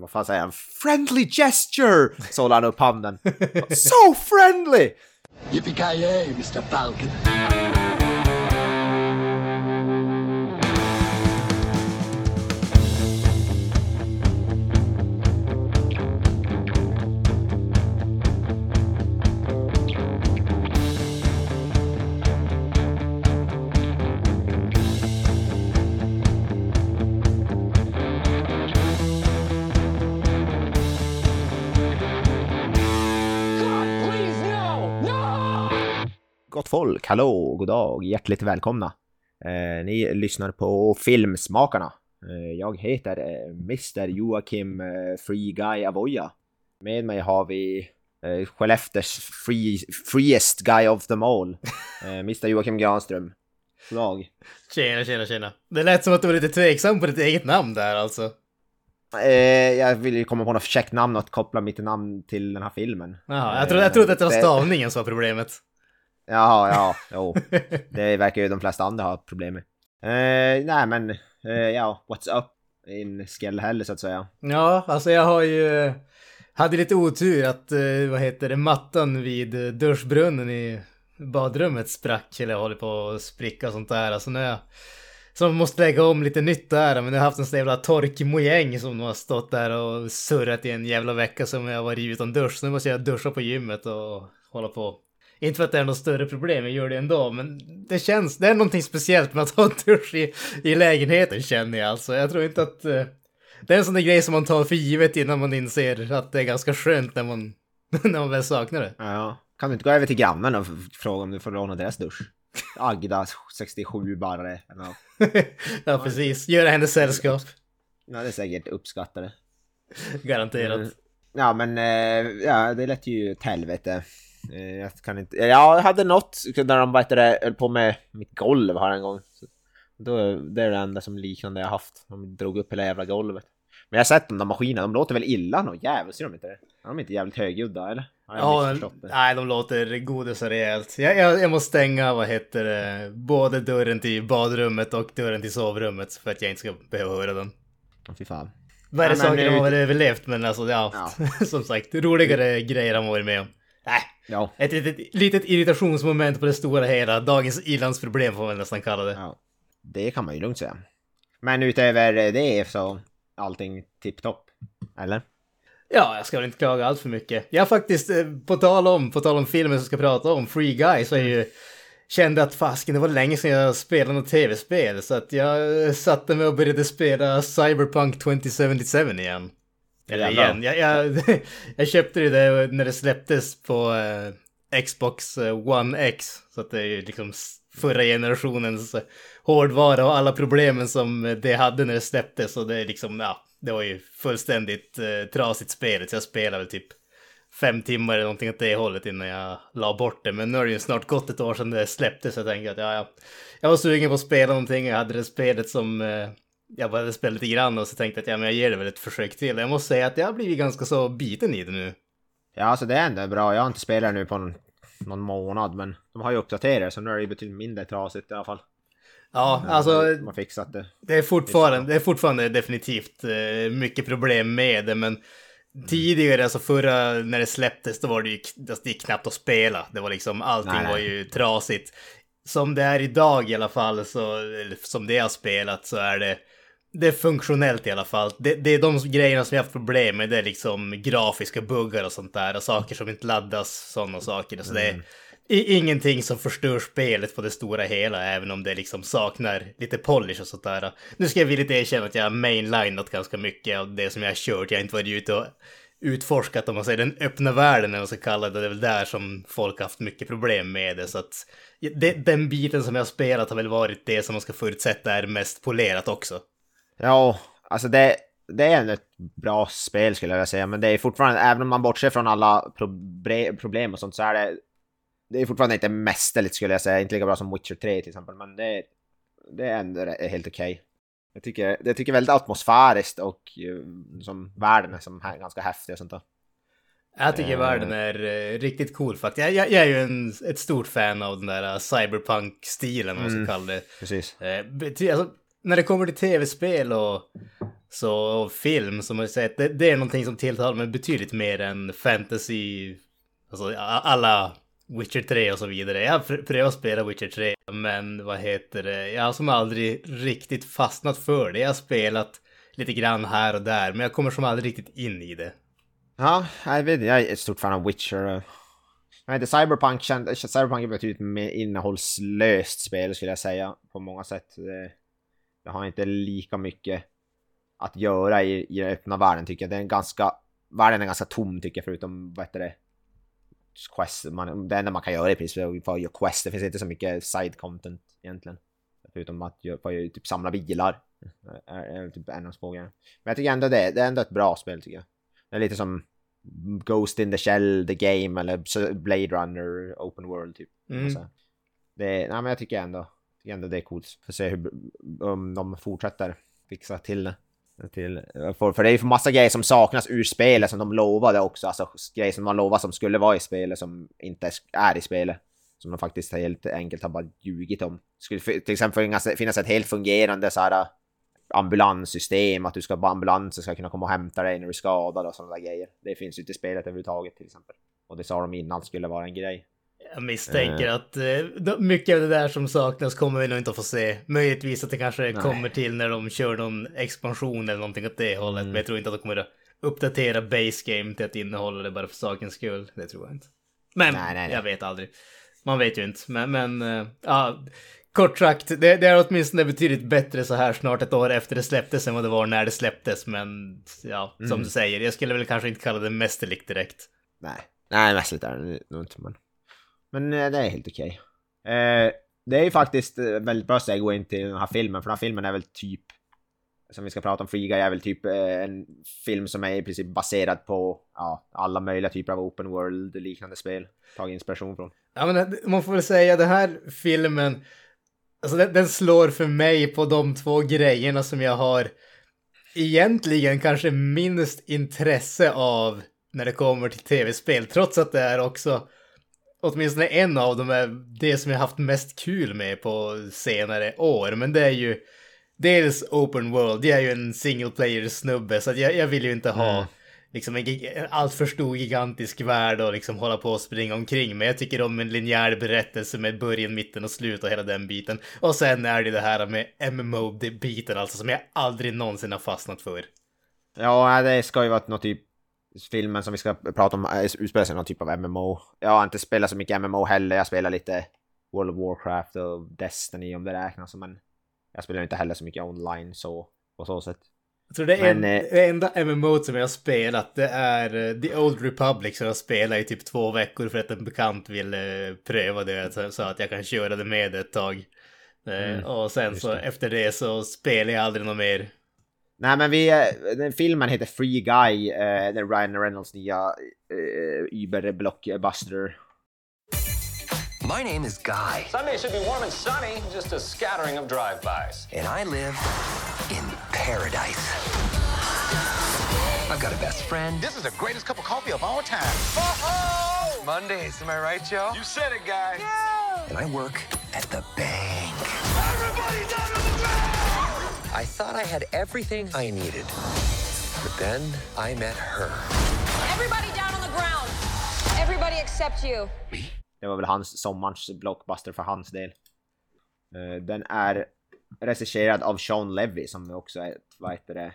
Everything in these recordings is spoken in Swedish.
vad fan säger han? Friendly gesture! Håller han upp handen. so friendly! Yippee-ki-yay, Mr. Falcon. Folk, hallå, god dag, hjärtligt välkomna. Eh, ni lyssnar på Filmsmakarna. Eh, jag heter eh, Mr Joakim eh, Free Guy Avoya. Med mig har vi eh, Skellefteås free, freest guy of them all. Eh, Mr Joakim Granström. God dag. Tjena, tjena, tjena. Det lät som att du var lite tveksam på ditt eget namn där alltså. Eh, jag vill ju komma på något käckt namn och koppla mitt namn till den här filmen. Jaha, jag trodde, jag trodde att det var stavningen som var problemet. Jaha, ja, jo. Det verkar ju de flesta andra ha problem med. Eh, nej men, eh, ja, what's up in Skellhäll så att säga. Ja, alltså jag har ju... Hade lite otur att, eh, vad heter det, mattan vid eh, duschbrunnen i badrummet sprack eller håller på att spricka och sånt där. Alltså nu jag... Så man måste lägga om lite nytt där, men jag har haft en sån jävla torkmojäng som har stått där och surrat i en jävla vecka som jag varit utan dusch. Så nu måste jag duscha på gymmet och hålla på. Inte för att det är något större problem, jag gör det ändå, men det känns, det är någonting speciellt med att ha dusch i, i lägenheten känner jag alltså. Jag tror inte att... eh, det är en sån där grej som man tar för givet innan man inser att det är ganska skönt när man, när man väl saknar det. Ja, kan du inte gå över till grannen och fråga om du får låna deras dusch? Agda, 67 bara. eller nåt. ja, precis. Göra henne sällskap. Ja, det är säkert uppskattade. Garanterat. Mm. Ja, men eh, ja, det lät ju ett helvete. Eh, Jag kan inte... Ja, jag hade något där de vet det, höll på med mitt golv här en gång. Så då, det är det enda som liknande jag haft. De drog upp hela jävla golvet. Men jag har sett de där maskinerna, de låter väl illa nå jävligt, ser de inte det? Är de inte jävligt högljudda eller? Ja, nej, de låter godis och rejält. Jag, jag, jag måste stänga, vad heter det, både dörren till badrummet och dörren till sovrummet för att jag inte ska behöva höra den. Åh, Fy fan. Värre Ja, saker nu- har väl överlevt, men alltså ja, som sagt, roligare grejer har man varit med om. Nej, Ja. ett litet, litet irritationsmoment på det stora hela. Dagens ilandsproblem får man nästan kalla det. ja. Det kan man ju lugnt säga. Men utöver det så allting tipptopp. Eller? Ja, jag ska väl inte klaga allt för mycket. Jag faktiskt, eh, på tal om, på tal om filmen som ska prata om, Free Guy, så är ju kände att fasken, det var länge sedan jag spelade något tv-spel, så att jag eh, satte mig och började spela Cyberpunk 2077 igen. Eller igen, jag, jag, jag köpte det när det släpptes på eh, Xbox eh, One X, så att det är liksom förra generationens eh, hårdvara och alla problemen som det hade när det släpptes, och det är liksom, ja, det var ju fullständigt eh, trasigt spelet, så jag spelade typ fem timmar eller någonting åt det hållet innan jag la bort det. Men nu har det ju snart gått ett år sedan det släpptes. Så jag tänker att ja, ja. Jag var sugen på att spela någonting, jag hade det spelet som eh, jag bara hade spelat lite grann och så tänkte jag att ja, men jag ger det väl ett försök till. Jag måste säga att jag har blivit ganska så biten i det nu. Ja, alltså det är ändå bra. Jag har inte spelat nu på någon, någon månad, men de har ju uppdaterat så nu är det betydligt mindre trasigt i alla fall. Ja, alltså De har fixat det. det är fortfarande, det är fortfarande definitivt eh, mycket problem med det, men tidigare, alltså förra, när det släpptes, då var det ju det knappt att spela. Det var liksom, allting Nej, nej. var ju trasigt. Som det är idag i alla fall, så, som det har spelat, så är det det är funktionellt i alla fall. Det, det är de grejerna som jag har haft problem med. Det är liksom grafiska buggar och sånt där. Och saker som inte laddas, sådana saker. Så det är ingenting som förstör spelet på det stora hela, även om det liksom saknar lite polish och sånt där. Nu ska jag villigt erkänna att jag har mainlinat ganska mycket av det som jag har kört. Jag har inte varit ute och utforskat, om man säger den öppna världen, eller vad man ska kalla det. Det är väl där som folk har haft mycket problem med det. Så att det, den biten som jag har spelat har väl varit det som man ska förutsätta är mest polerat också. Ja, alltså det, det är ett bra spel skulle jag vilja säga, men det är fortfarande, även om man bortser från alla proble- problem och sånt så är det det är fortfarande inte mästerligt skulle jag säga, inte lika bra som Witcher 3 till exempel, men det, det är ändå helt okej. Jag tycker, jag tycker väldigt atmosfäriskt och eh, som världen är som här, ganska häftig och sånt där. Jag tycker Eh. världen är eh, riktigt cool faktiskt. Jag, jag, jag är ju en, ett stort fan av den där cyberpunk-stilen, vad man Mm. ska kalla det. Precis. Eh, alltså, när det kommer till tv-spel och Så film som jag sett, det, det är någonting som tilltalar mig betydligt mer än fantasy. Alltså alla Witcher 3 och så vidare. Jag har prövat spela Witcher 3, men vad heter det? Jag har som aldrig riktigt fastnat för det. Jag har spelat lite grann här och där, men jag kommer som aldrig riktigt in i det. Ja, jag vet jag är ett stort fan av Witcher. Jag inte, Cyberpunk, Cyberpunk är betydligt mer innehållslöst spel skulle jag säga på många sätt. Det har inte lika mycket att göra i, i den öppna världen tycker jag. Det är en ganska, världen är ganska tom tycker jag förutom, vad heter det, quest, man, det enda man kan göra i princip är att göra quest. Det finns inte så mycket side content egentligen. Förutom att bara typ samla bilar. Är, är typ en av. Men jag tycker ändå det, det är ändå ett bra spel tycker jag. Det är lite som Ghost in the Shell, The Game eller Blade Runner, Open World typ. Mm. Alltså, det, nej, men jag tycker ändå, tycker ändå det är coolt. Får se hur, om de fortsätter fixa till det. Till, eh, för, för det är ju massa grejer som saknas ur spelet som de lovade också. Alltså grejer som man lovade som skulle vara i spelet som inte är i spelet. Som de faktiskt helt enkelt har bara ljugit om. Skulle till exempel finnas, finnas ett helt fungerande så här eh, ambulanssystem, att du ska ambulansen ska kunna komma och hämta dig när du är skadad och sådana där grejer. Det finns ju inte i spelet överhuvudtaget till exempel. Och det sa de innan skulle vara en grej. Jag misstänker att eh, mycket av det där som saknas kommer vi nog inte att få se. Möjligtvis att det kanske Nej. kommer till när de kör någon expansion eller någonting åt det hållet. Mm. Men jag tror inte att de kommer att uppdatera base game till att innehålla det bara för sakens skull. Det tror jag inte. Men Nej, nej, nej. jag vet aldrig. Man vet ju inte. Men, men eh, ja, kort sagt, det, det är åtminstone betydligt bättre så här snart ett år efter det släpptes än vad det var när det släpptes. Men ja, som Mm. du säger, jag skulle väl kanske inte kalla det mästerligt direkt. Nej, nej mästerligt är det nog inte. Men, men eh, det är helt okej. Okay. det är ju faktiskt eh, väldigt bra segway in till den här filmen, för den här filmen är väl typ som vi ska prata om, Free Guy är väl typ en film som är i princip baserad på ja, alla möjliga typer av open world liknande spel. Tagit inspiration från. Ja men man får väl säga den här filmen, alltså den, den slår för mig på de två grejerna som jag har egentligen kanske minst intresse av när det kommer till tv-spel. Trots att det är också, åtminstone en av dem är det som jag haft mest kul med på senare år. Men det är ju dels open world, jag är ju en single player snubbe så jag, jag vill ju inte ha Mm. liksom en, en allt för stor gigantisk värld och liksom hålla på och springa omkring. Men jag tycker om en linjär berättelse med början, mitten och slut och hela den biten. Och sen är det det här med MMO-biten alltså som jag aldrig någonsin har fastnat för. Ja, det ska ju vara någon typ filmen som vi ska prata om eh, utspelar sig någon typ av MMO. Jag har inte spelat så mycket MMO heller. Jag spelar lite World of Warcraft och Destiny om det räknas. Men jag spelar inte heller så mycket online så på så sätt. Jag tror det Men, en, eh, det enda MMO som jag har spelat, det är eh, The Old Republic som jag spelade i typ två veckor för att en bekant ville pröva det så- så att jag kan köra det med ett tag. Mm, och sen så det. efter det så spelar jag aldrig något mer. Nej men vi, eh, den filmen heter Free Guy, eh, den Ryan Reynolds nya eh, Uber blockbuster. My name is Guy, Sunday should be warm and sunny, just a scattering of drive-bys. and I live in paradise. I've got a best friend. This is the greatest cup of coffee of all time. Mondays, am I right, Joe? You said it, guy. And I work at the bank. I thought I had everything I needed. But then I met her. Everybody down on the ground. Everybody except you. Det var väl hans sommarens blockbuster för hans del. Eh, Den är regisserad av Sean Levy som också är ett, vad heter det?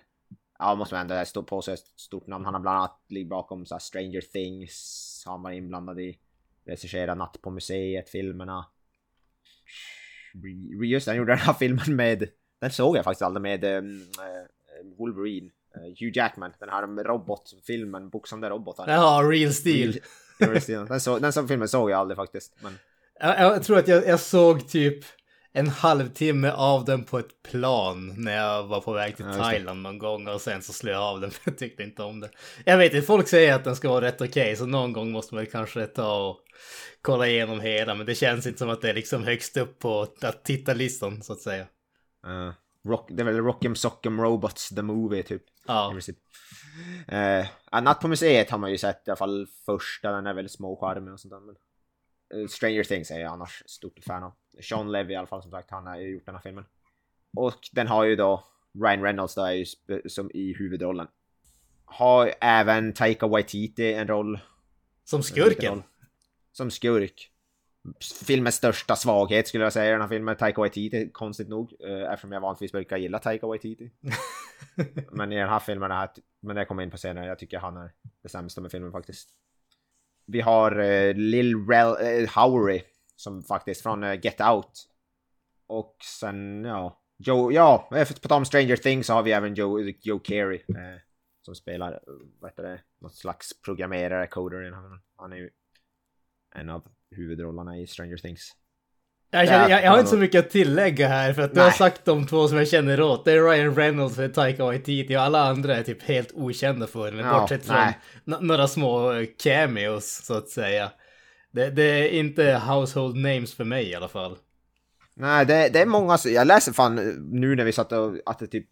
Ja, måste man ändå stå på sig ett stort namn. Han har bland annat ligger bakom så här Stranger Things. Han var inblandad i regissera Natt på museet, filmerna. Just det, han gjorde den här filmen med, den såg jag faktiskt aldrig med um, Wolverine. eh, Hugh Jackman, den här robotfilmen, boxande robotar. Jaha, Real Steel. Real Steel. Den, så, den som filmen såg jag aldrig faktiskt. Men Jag, jag tror att jag, jag såg typ en halvtimme av den på ett plan när jag var på väg till Ja. Thailand någon gång och sen så slog jag av den för jag tyckte inte om det. Jag vet inte, folk säger att den ska vara rätt okej så någon gång måste man kanske ta och kolla igenom hela men det känns inte som att det är liksom högst upp på att titta-listan så att säga. Uh, rock, det är väl Rock'em Sock'em Robots the Movie typ. Ja. Uh, Natt på museet har man ju sett i alla fall första, den är väldigt småskärmig och sånt där. Men, eh, Stranger Things är jag annars stort fan av. Sean Levy i alla fall som sagt, han har ju gjort den här filmen. Och den har ju då Ryan Reynolds då är ju som i huvudrollen. Har även Taika Waititi en roll. Som en skurken. roll. Som skurk. Filmens största svaghet skulle jag säga i den här filmen, Taika Waititi, konstigt nog. eh, Eftersom jag vanligtvis brukar gilla Taika Waititi. men i den här filmen, är här, men det kommer in på senare, jag tycker han är det sämsta med filmen faktiskt. Vi har uh, Lil Rel uh, Howery, som faktiskt från eh, Get Out. Och sen, ja, Joe, ja, eh, på tal om Stranger Things så har vi även Joe, Joe Carey. Eh, som spelar, eh, vad heter det, något slags programmerare, coder i den här filmen. Han är ju en av huvudrollerna i Stranger Things. Jag, känner, jag, jag har inte så mycket att tillägga här för att du Nej. har sagt de två som jag känner åt. Det är Ryan Reynolds och Taika Waititi och alla andra är typ helt okända för den. Ja, bortsett från några små eh, cameos så att säga. Det, det är inte household names för mig i alla fall. Nej, det, det är många, jag läser fan nu när vi satt och, att det typ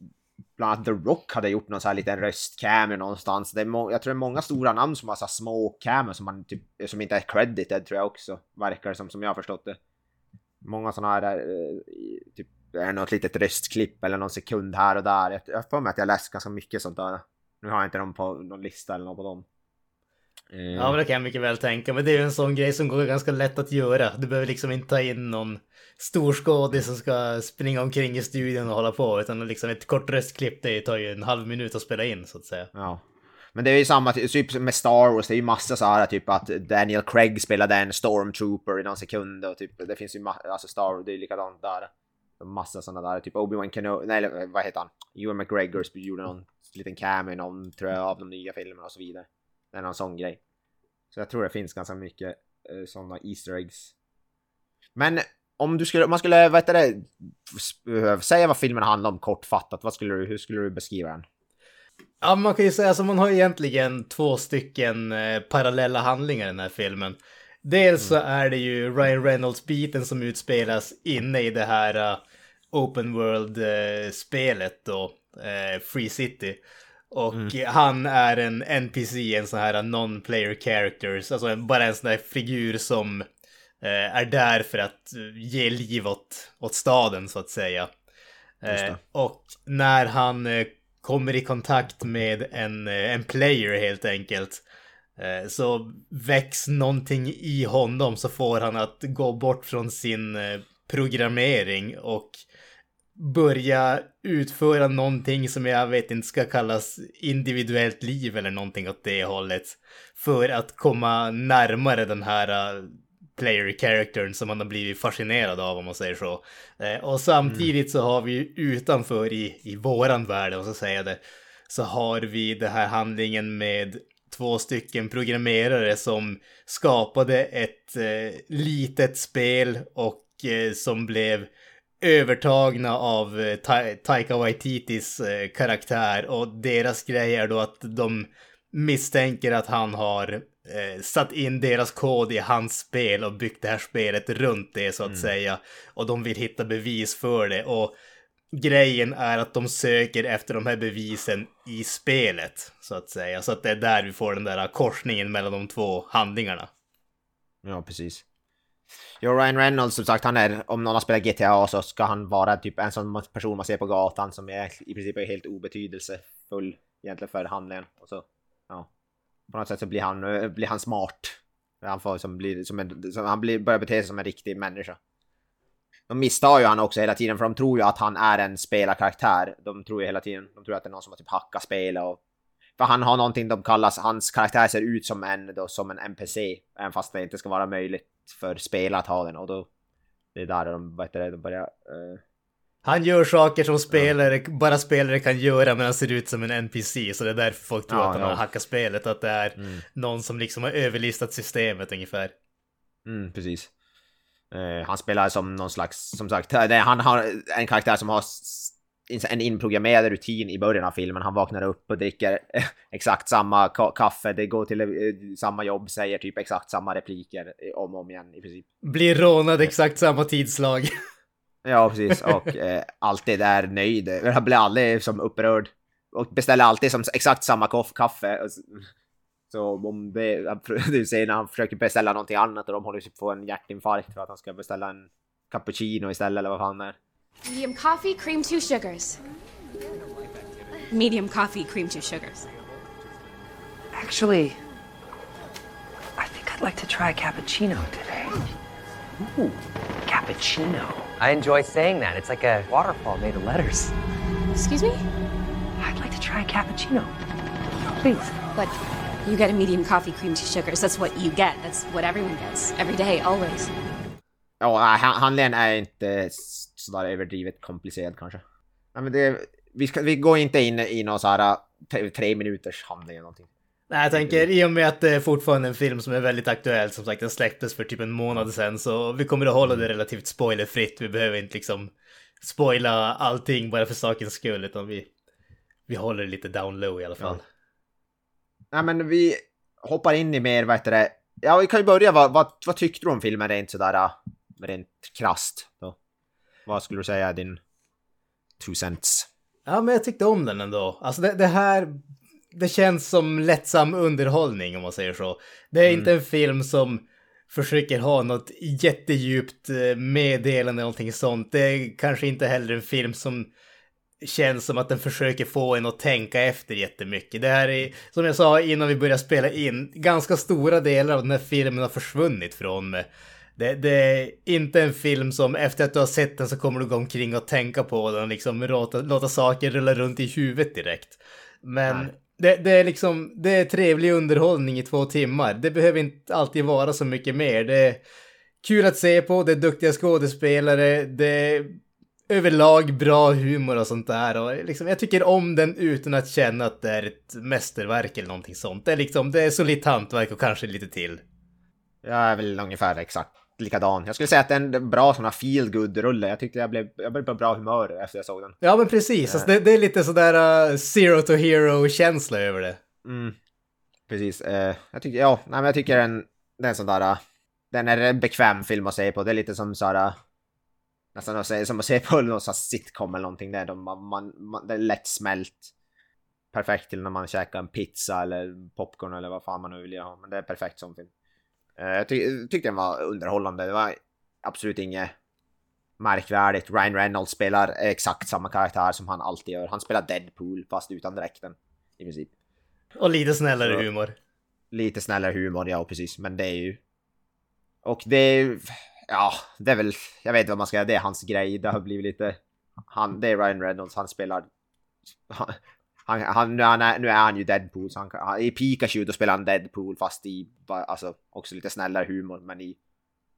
bland annat The Rock hade gjort någon så här liten röstcameo någonstans. Det är må, jag tror det är många stora namn som har så här små cameo som man typ, som inte är credited tror jag också, verkar det som, som jag har förstått det. Många sådana här, eh, typ, det är något litet röstklipp eller någon sekund här och där. Jag jag har för mig att jag läst ganska mycket sånt där. Nu har jag inte dem på någon lista eller något på dem. Eh, Ja, men det kan jag mycket väl tänka. Men det är ju en sån grej som går ganska lätt att göra. Du behöver liksom inte ta in någon storskådis som ska springa omkring i studion och hålla på. Utan liksom ett kort röstklipp, det tar ju en halv minut att spela in så att säga. Ja. Men det är ju samma typ med Star Wars, det är ju massa så här typ att Daniel Craig spelade en stormtrooper i någon sekund och typ det finns ju alltså Star Wars, det är likadant där. Massa sådana där, typ Obi-Wan Kenobi, nej vad heter han? Ewan McGregor gjorde någon liten cameo i någon, tror jag, av de nya filmerna och så vidare. Det är någon sån grej. Så jag tror det finns ganska mycket eh, sådana Easter eggs. Men om du skulle, om man skulle, vad heter det, s- säga vad filmen handlar om kortfattat, vad skulle du, hur skulle du beskriva den? Ja, man kan ju säga så man har egentligen två stycken eh, parallella handlingar i den här filmen. Dels så är det ju Ryan Reynolds-biten som utspelas inne i det här eh, Open World-spelet då, eh, Free City. Och han är en NPC, en sån här non-player characters, alltså bara en sån där figur som eh, är där för att eh, ge liv åt, åt staden så att säga. Eh, och när han kommer i kontakt med en, en player helt enkelt så väcks någonting i honom så får han att gå bort från sin programmering och börja utföra någonting som jag vet inte ska kallas individuellt liv eller någonting åt det hållet. För att komma närmare den här eh, player charactern som man har blivit fascinerad av om man säger så. Eh, och samtidigt så har vi utanför i, i våran värld, om så säger det, så har vi den här handlingen med två stycken programmerare som skapade ett eh, litet spel och eh, som blev övertagna av eh, Ta- Taika Waititis eh, karaktär och deras grej är då att de misstänker att han har eh, satt in deras kod i hans spel och byggt det här spelet runt det så att säga. Och de vill hitta bevis för det och grejen är att de söker efter de här bevisen i spelet så att säga. Så att det är där vi får den där korsningen mellan de två handlingarna. Ja, precis. Jo, Ryan Reynolds som sagt, han är, om någon har spelat GTA så ska han vara typ en sån person man ser på gatan som är i princip är helt obetydelsefull egentligen för handlingen. Och så, ja. På något sätt så blir han, eh, blir han smart. Han får som blir, som en, som, han blir, börjar bete sig som en riktig människa. De misstar ju han också hela tiden för de tror ju att han är en spelarkaraktär. De tror ju hela tiden, de tror att det är någon som har typ hackat spelet och för han har någonting de kallas, hans karaktär ser ut som en, då, som en NPC. Även fast det inte ska vara möjligt för spelare att ha den. Och då, det är där de, vad heter det, de börjar... eh, Han gör saker som spelare, bara spelare kan göra men han ser ut som en NPC. Så det är därför folk tror Ja, att han ja. har hackat spelet. Att det är Mm. någon som liksom har överlistat systemet ungefär. Mm, precis. Eh, han spelar som någon slags, som sagt, han har en karaktär som har en inprogrammerad rutin i början av filmen. Han vaknar upp och dricker exakt samma ka- kaffe, det går till eh, samma jobb, säger typ exakt samma repliker eh, om och om igen i princip. Blir rånad exakt samma tidslag. Ja, precis. Och eh, alltid är nöjd. Han blir aldrig som upprörd. Och beställer alltid som exakt samma kaffe. Så om det, du ser när han försöker beställa någonting annat och de håller typ på en hjärtinfarkt för att han ska beställa en cappuccino istället eller vad fan det är. Medium coffee, cream, two sugars. Medium coffee, cream, two sugars. Actually, I think I'd like to try a cappuccino today. Ooh, cappuccino. I enjoy saying that. It's like a waterfall made of letters. Excuse me? I'd like to try a cappuccino. Please. But you get a medium coffee, cream, two sugars. That's what you get. That's what everyone gets. Every day, always. Ja, handlingen är inte sådär överdrivet komplicerad kanske. Nej, men det, vi, ska, vi går inte in i någon så här tre, minuters handling eller någonting. Nej, jag tänker i och med att det är fortfarande en film som är väldigt aktuell, som sagt den släpptes för typ en månad sedan, så vi kommer att hålla det relativt spoilerfritt. Vi behöver inte liksom spoila allting bara för sakens skull, utan vi, vi håller det lite down low i alla fall. Nej men vi hoppar in i mer, vad heter det? Ja, vi kan ju börja. Vad, vad, vad tyckte du om filmen rent sådär, äh, rent krasst då? Vad skulle du säga är din two cents? Ja, men jag tyckte om den ändå. Alltså det, det här, det känns som lättsam underhållning om man säger så. Det är inte en film som försöker ha något jättedjupt eh, meddelande eller någonting sånt. Det är kanske inte heller en film som känns som att den försöker få en att tänka efter jättemycket. Det här är, som jag sa innan vi började spela in, ganska stora delar av den här filmen har försvunnit från mig. Det, det är inte en film som efter att du har sett den så kommer du gå omkring och tänka på den liksom låta, låta saker rulla runt i huvudet direkt. Men det, det är liksom, det är trevlig underhållning i två timmar. Det behöver inte alltid vara så mycket mer. Det är kul att se på, det är duktiga skådespelare, det är överlag bra humor och sånt där. Och liksom, jag tycker om den utan att känna att det är ett mästerverk eller någonting sånt. Det är liksom, det är solitt hantverk och kanske lite till. Jag är väl ungefär exakt likadan. Jag skulle säga att det är en bra sån här feel good rulle Jag tyckte jag blev, jag blev på bra humör efter jag såg den. Ja men precis, alltså, det, det är lite sådär uh, zero to hero känsla över det. Mm. Precis. Eh, jag tycker, ja, nej, men jag tycker den, den sån där, eh, den är en bekväm film att se på. Det är lite som såhär, eh, nästan att se, som att se på någon sån sitcom eller någonting där. De, man, man, det är lätt smält. Perfekt till när man käkar en pizza eller popcorn eller vad fan man nu vill ha. Men det är perfekt som film. Eh, jag ty tyckte den var underhållande. Det var absolut inget märkvärdigt. Ryan Reynolds spelar exakt samma karaktär som han alltid gör. Han spelar Deadpool fast utan dräkten. I princip. Och lite snällare Så- humor. Lite snällare humor, ja precis. Men det är ju... Och det är. Ja, det är väl... Jag vet inte vad man ska säga. Det är hans grej. Det har blivit lite... Han, det är Ryan Reynolds. Han spelar... Han, han, han, nu, är han, nu är han ju Deadpool. Så han, han, I Pikachu då spelar han Deadpool fast i... Alltså också lite snällare humor. Men i...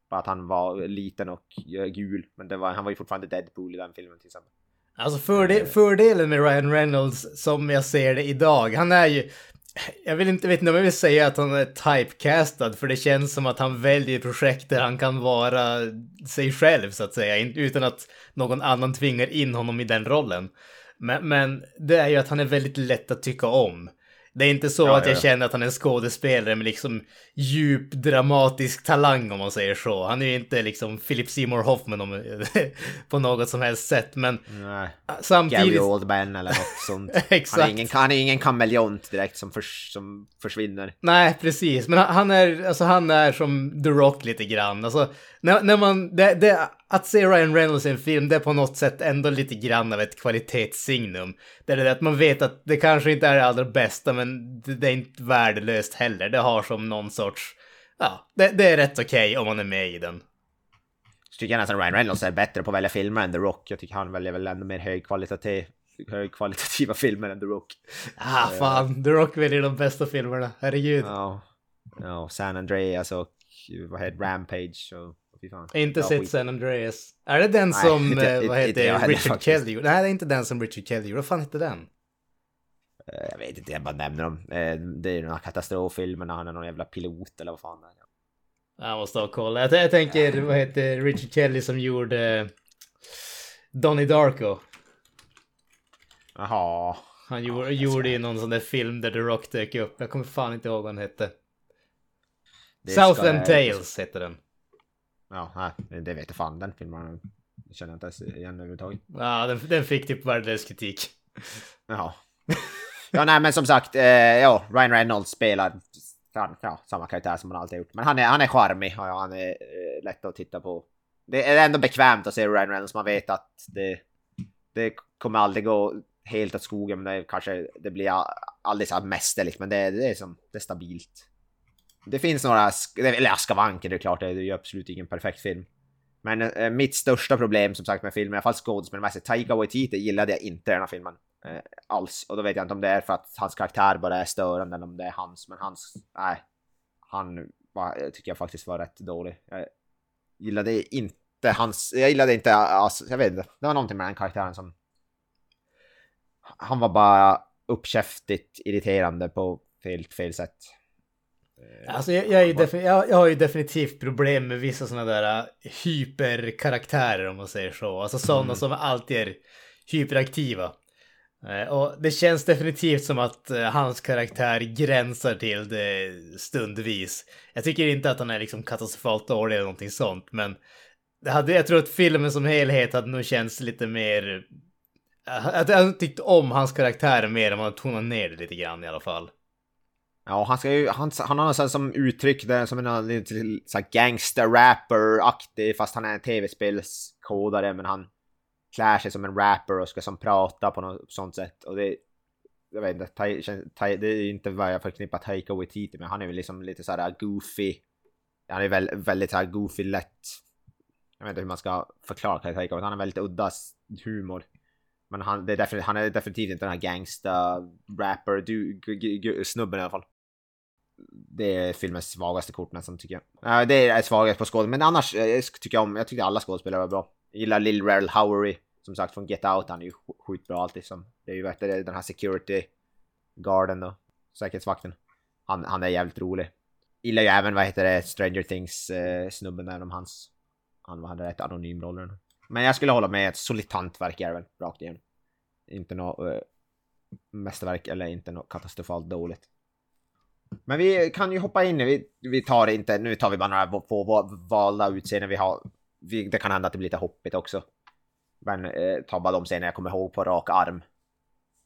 Bara att han var liten och eh, gul. Men det var, han var ju fortfarande Deadpool i den filmen till exempel. Alltså förde, fördelen med Ryan Reynolds som jag ser det idag, han är ju... Jag vill inte, vet inte om jag vill säga att han är typecastad, för det känns som att han väljer projekt där han kan vara sig själv så att säga, utan att någon annan tvingar in honom i den rollen. Men, men det är ju att han är väldigt lätt att tycka om. Det är inte så Ja, att jag ja. känner att han är en skådespelare med liksom djup dramatisk talang om man säger så. Han är ju inte liksom Philip Seymour Hoffman om, på något som helst sätt, men Nej. samtidigt... Gary Oldman eller något sånt. Exakt. Han är ingen, han är ingen kameleont direkt som, förs, som försvinner. Nej, precis. Men han- är, alltså, han är som The Rock lite grann. Alltså, när, när man, det, det, att se Ryan Reynolds i en film, det är på något sätt ändå lite grann av ett kvalitetssignum. Det är det att man vet att det kanske inte är det allra bästa, men det, är inte värdelöst heller. Det har som någon sorts, ja, det, det är rätt okej om man är med i den. Så tycker jag nästan Ryan Reynolds är bättre på att välja filmer än The Rock. Jag tycker han väljer väl ännu mer högkvalitativ, högkvalitativa filmer än The Rock. Ah, fan, The Rock väljer de bästa filmerna, herregud. Ja, ja San Andreas och vad heter Rampage och. Inte ja, sett skit. San Andreas. Är det den Nej, som, inte- eh, vad inte- inte jag heter heller Richard. Kelly gjorde? Nej, det är inte den som Richard Kelly gjorde. Vad fan hette den? Eh, Jag vet inte, jag bara nämner dem. Eh, Det är ju några katastroffilmer när han är någon jävla pilot eller vad fan det är. Jag måste ha koll. Jag, jag tänker, vad heter Richard Kelly som gjorde Donnie Darko? Jaha. Han gjorde, gjorde ju någon sån där film där The Rock dök upp. Jag kommer fan inte ihåg vad den hette. Det Southland Tales hette den. Ja, nej, det vet jag fan den filmen. Känner jag inte ens igen överhuvudtaget. Ja, den, den fick typ värdelös kritik. Jaha. Ja, nej, men som sagt, eh, ja, Ryan Reynolds spelar ja, ja, samma karaktär som han alltid har gjort. Men han är, han är charmig och ja, han är eh, lätt att titta på. Det är ändå bekvämt att se Ryan Reynolds. Man vet att det, det kommer aldrig gå helt åt skogen, men det kanske det blir aldrig så mästerligt, men det, det är som det är stabilt. Det finns några, eller skavanker, det är klart, det är ju absolut ingen perfekt film. Men eh, mitt största problem som sagt med filmen, i alla fall skådespelmässigt, Taika Waititi gillade jag inte den här filmen. Eh, alls. Och då vet jag inte om det är för att hans karaktär bara är störande eller om det är hans. Men hans, nej. Han var, eh, tycker jag faktiskt var rätt dålig. Jag gillade inte hans, jag gillade inte, alltså, jag vet inte. Det var någonting med den karaktären som... Han var bara uppkäftigt irriterande på fel, fel sätt. Alltså jag, jag, defin- jag, jag har ju definitivt problem med vissa sådana där äh, hyperkaraktärer om man säger så. Alltså sådana Mm. som alltid är hyperaktiva. Eh, Och det känns definitivt som att eh, hans karaktär gränsar till det stundvis. Jag tycker inte att han är liksom katastrofalt dålig eller någonting sånt, men det hade, jag tror att filmen som helhet hade nog känts lite mer... Att jag tyckt om hans karaktär mer om man tonade ner det lite grann i alla fall. Ja, han ska ju, han, han har något som uttryck där som en lite gangster-rapper-aktig fast han är en tv-spelskodare, men han klär sig som en rapper och ska som prata på något sånt sätt. Och det, jag vet inte, Tai- känns- det är inte vad jag förknippar Taika Waititi med. Han är väl liksom lite så här goofy. Han är väl, väldigt så här goofy lätt. Jag vet inte hur man ska förklara Taika, men han har väldigt udda humor. Men han, det är definitivt, han är definitivt inte den här gangsta rapper du, snubben i alla fall. Det är filmens svagaste kort nästan tycker jag. Det är svagast på skådespel, men annars eh, jag tycker jag om, jag tycker alla skådespelare var bra. Jag gillar Lil Rel Howery, som sagt från Get Out, han är ju skitbra alltid som. Det är ju vet, den här security garden då, säkerhetsvakten. Han, han är jävligt rolig. Gillar ju även, vad heter det, Stranger Things eh, snubben där om hans, han hade rätt anonym roll. Men jag skulle hålla med, ett solitant verk är väl, rakt igenom. Inte något eh, mästerverk eller inte något katastrofalt dåligt. Men vi kan ju hoppa in, vi, vi tar inte, nu tar vi bara några få valda utseenden vi har. Vi, det kan hända att det blir lite hoppigt också. Men eh, ta bara de scener jag kommer ihåg på rak arm.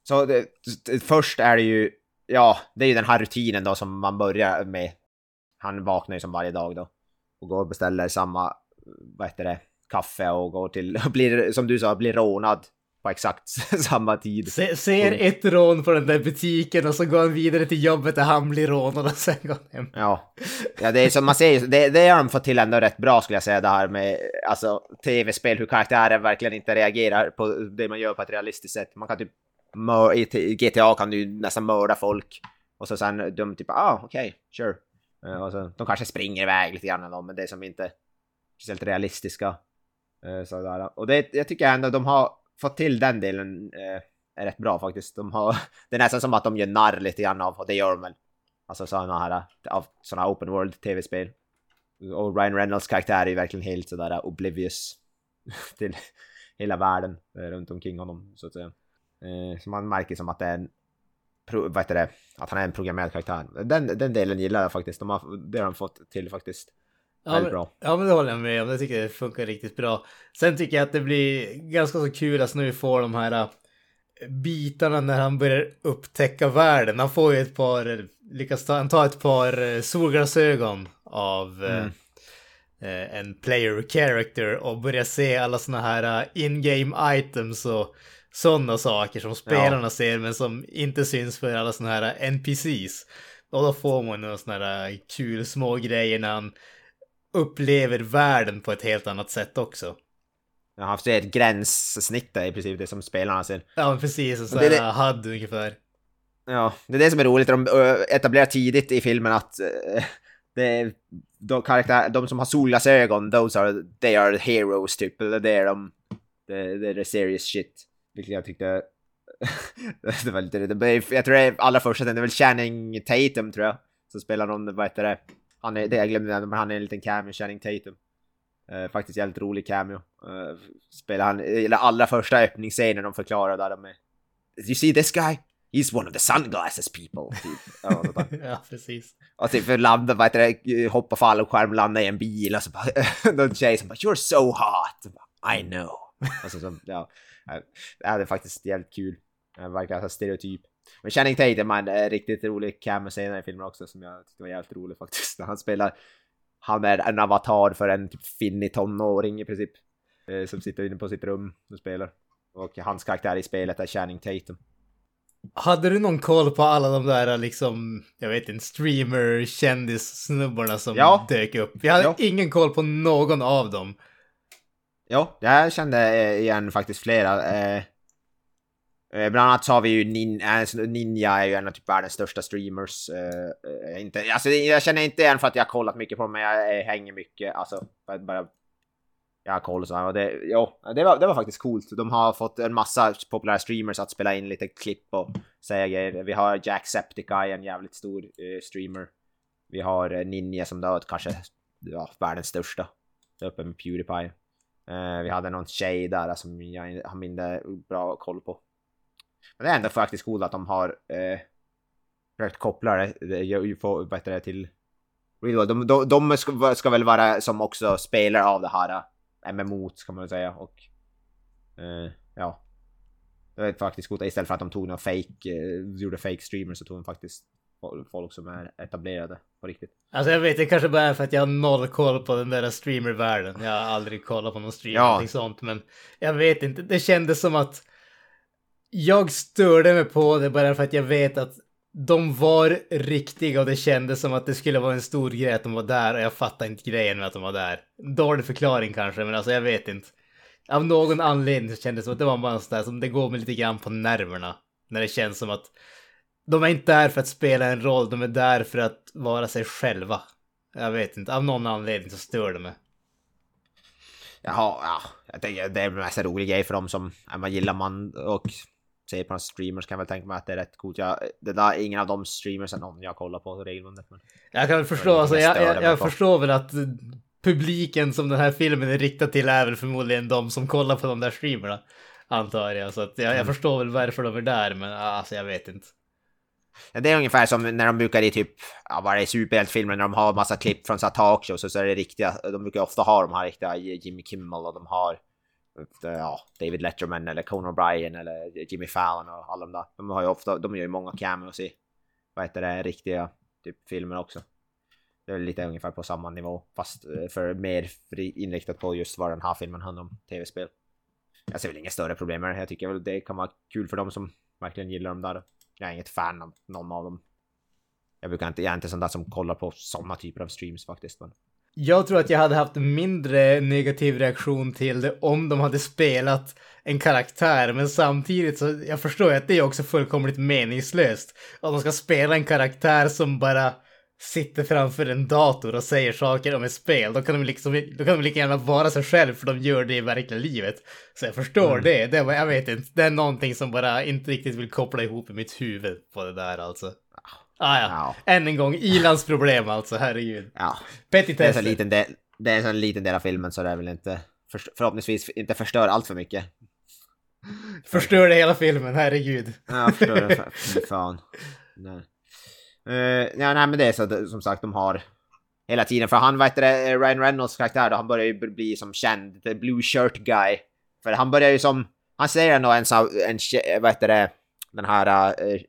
Så det, det, först är det ju, ja, det är ju den här rutinen då som man börjar med. Han vaknar ju som varje dag då. Och går och beställer samma, vad heter det, kaffe och går till, och blir, som du sa, blir rånad på exakt samma tid. Se, ser ett rån på den där butiken och så går han vidare till jobbet där han blir rånad och sen går han hem. Ja, ja det är som man säger, det, det har de fått till ändå rätt bra skulle jag säga det här med alltså tv-spel, hur karaktärer verkligen inte reagerar på det man gör på ett realistiskt sätt. Man kan typ i GTA kan du nästan mörda folk och så sen de typ ah okej, sure. Eh, Och så, de kanske springer iväg lite grann ändå, men det är som inte speciellt realistiska. Eh, Sådär. Och det, jag tycker ändå de har fått till den delen eh, rätt bra faktiskt. De har, det är nästan som att de gör narr lite grann av, och det gör de väl. Alltså sådana här, av sådana open world tv-spel. Och Ryan Reynolds karaktär är ju verkligen helt sådär oblivious till hela världen eh, runt omkring honom så att säga. Eh, Så man märker som att det är en, vad heter det, att han är en programmerad karaktär. Den, den delen gillar jag faktiskt, de har, det har de fått till faktiskt. Ja men, bra. ja men det håller jag med om, jag tycker det funkar riktigt bra. Sen tycker jag att det blir ganska så kul att vi får de här äh, bitarna när han börjar upptäcka världen. Han får ju ett par, lyckas ta, han tar ett par eh, solglasögon av eh, Mm. eh, en player character och börjar se alla såna här äh, in-game items och sådana saker som spelarna ser men som inte syns för alla såna här NPCs. Och då får man några såna här äh, kul små grejer när han upplever världen på ett helt annat sätt också. Jag har haft ett gränssnitt där i princip, det som spelarna ser. Ja, precis. En sån det här HUD ungefär. Ja, det är det som är roligt. De ö, etablerar tidigt i filmen att eh, det de, karaktär, de som har solglasögon, those are, they are heroes typ. Eller det är de, det, det är the serious shit. Vilket jag tyckte... det var lite, det, jag tror det är allra första, det är väl Channing Tatum tror jag. Som spelar någon, vad heter det? Han är, det jag glömde, men han är en liten cameo, Channing Tatum. Eh, faktiskt jävligt rolig cameo. Uh, spelar han, eller allra första öppningsscenen de förklarar där de är... You see this guy? He's one of the sunglasses people. Typ. Ja, precis. och typ för landa, vad heter det, hoppa fallskärm, landa i en bil och så bara, någon tjej som bara “You're so hot”. Bara, I know. Och så, så ja, det är faktiskt jävligt kul. Det verkar så stereotyp. Men Channing Tatum är en eh, riktigt rolig cameo senare i filmen också som jag tyckte var jävligt rolig faktiskt. När han spelar, han är en avatar för en typ finnig tonåring i princip. Eh, som sitter inne på sitt rum och spelar. Och hans karaktär i spelet är Channing Tatum. Hade du någon koll på alla de där liksom, jag vet inte, streamer kändissnubbarna som Ja. dök upp? Jag hade Ja. ingen koll på någon av dem. Ja, jag kände eh, igen faktiskt flera. Eh, Eh, bland annat så har vi ju Nin eh, alltså, Ninja är ju en av typ världens största streamers. Uh, inte, alltså, jag känner inte igen för att jag har kollat mycket på dem, men jag hänger mycket. Alltså, bara... Jag har koll och så här, och det, jo, det, var, det var faktiskt coolt. De har fått en massa populära streamers att spela in lite klipp och säga grejer. Vi har Jacksepticeye, en jävligt stor uh, streamer. Vi har Ninja som då kanske ja, världens största. Där uppe med Pewdiepie. Uh, vi hade någon tjej där som jag har mindre bra koll på. Men det är ändå faktiskt coolt att de har eh, försökt koppla det, det ju få- vad heter det till Real World. De, de, de ska, ska väl vara som också spelare av det här eh, MMO kan man väl säga och eh, ja. Det är faktiskt coolt istället för att de tog någon fake, eh, gjorde fake streamers så tog de faktiskt folk som är etablerade på riktigt. Alltså jag vet, det kanske bara är för att jag har noll koll på den där streamervärlden. Jag har aldrig kollat på någon stream Ja. eller sånt, men jag vet inte. Det kändes som att jag störde mig på det bara för att jag vet att de var riktiga och det kändes som att det skulle vara en stor grej att de var där och jag fattar inte grejen med att de var där. Dålig förklaring kanske, men alltså jag vet inte. Av någon anledning så kändes det som att det var bara en sån där som det går mig lite grann på nerverna. När det känns som att de är inte där för att spela en roll, de är där för att vara sig själva. Jag vet inte, av någon anledning så stör det mig. Jaha, ja. Jag tänker det är en massa rolig grej för dem som man gillar man och ser på några streamers kan jag väl tänka mig att det är rätt coolt. Jag, det där är ingen av de streamers är någon jag kollar på regelbundet. Men... Jag kan väl förstå, alltså, jag, jag, jag förstår väl att publiken som den här filmen är riktad till är väl förmodligen de som kollar på de där streamerna. Antar jag, så att jag, Mm. jag förstår väl varför de är där, men alltså jag vet inte. Ja, det är ungefär som när de brukar i typ, ja vad är det, superhjältefilmer när de har massa klipp från så talkshows och så är det riktiga, de brukar ofta ha de här riktiga Jimmy Kimmel och de har Eh, ja, David Letterman eller Conan O'Brien eller Jimmy Fallon och alla de där. De har ju ofta, de gör ju många cameos i, vad heter det, riktiga typ filmer också. Det är lite ungefär på samma nivå fast eh, för mer inriktat på just vad den här filmen handlar om, tv-spel. Jag ser väl inga större problem med det. Jag tycker väl det kan vara kul för dem som verkligen gillar dem där. Jag är inget fan av någon av dem. Jag brukar inte, jag är inte sån där som kollar på såna typer av streams faktiskt. Men... Jag tror att jag hade haft mindre negativ reaktion till det om de hade spelat en karaktär, men samtidigt så jag förstår ju att det är också fullkomligt meningslöst. Om de ska spela en karaktär som bara sitter framför en dator och säger saker om ett spel, då kan de liksom, då kan de lika gärna vara sig själv för de gör det i verkliga livet. Så jag förstår det, det var, jag vet inte, det är någonting som bara inte riktigt vill koppla ihop i mitt huvud på det där alltså. Ah, ja. Ja. än en gång, Ilans problem alltså, herregud. Ja, det är, en Petitesser. del, det är en sån liten del av filmen så det är väl inte, för, förhoppningsvis inte förstör allt för mycket. Förstörde hela filmen, herregud. Ja. Fa- fy fan. Nej. Uh, ja, nej men det är så som sagt de har hela tiden, för han vet det, Ryan Reynolds karaktär då, han börjar ju bli som känd, the blue shirt guy. För han börjar ju som, han säger ändå en en tje- vad heter det, den här uh,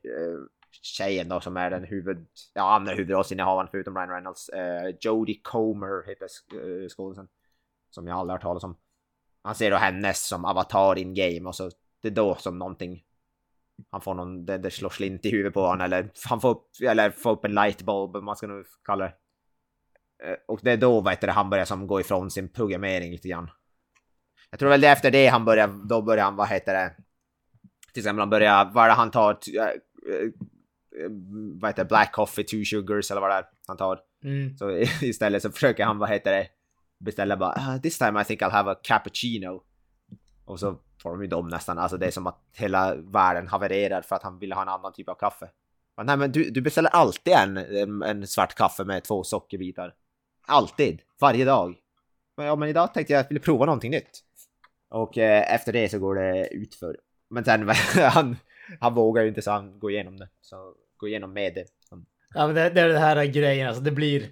tjejen då som är den huvud, ja andra huvudrollsinnehavaren förutom Ryan Reynolds, uh, Jodie Comer heter sk- eh, skådisen. Som jag aldrig har hört talas om. Han ser då hennes som avatar in game och så det är då som någonting han får någon, det, det slår slint i huvudet på honom eller han får upp, eller får upp en lightbulb, man ska nu kalla det. Eh, och det är då, vad heter det, han börjar som gå ifrån sin programmering lite grann. Jag tror väl det är efter det han börjar, då börjar han, vad heter det, till exempel han börjar, vad är det han tar, vad heter black coffee, two sugars eller vad det är han tar. Mm. Så istället så försöker han, vad heter det, beställa bara "Ah, this time I think I'll have a cappuccino. Och så får de ju dem nästan, alltså det är som att hela världen havererar för att han vill ha en annan typ av kaffe. Men, nej men du, du beställer alltid en, en, en svart kaffe med två sockerbitar. Alltid, varje dag. Men, ja men idag tänkte jag att jag ville prova någonting nytt. Och eh, efter det så går det utför. Men sen han, han vågar ju inte så han går igenom det. Så gå igenom med det. Ja men det, det är det här grejen, alltså det blir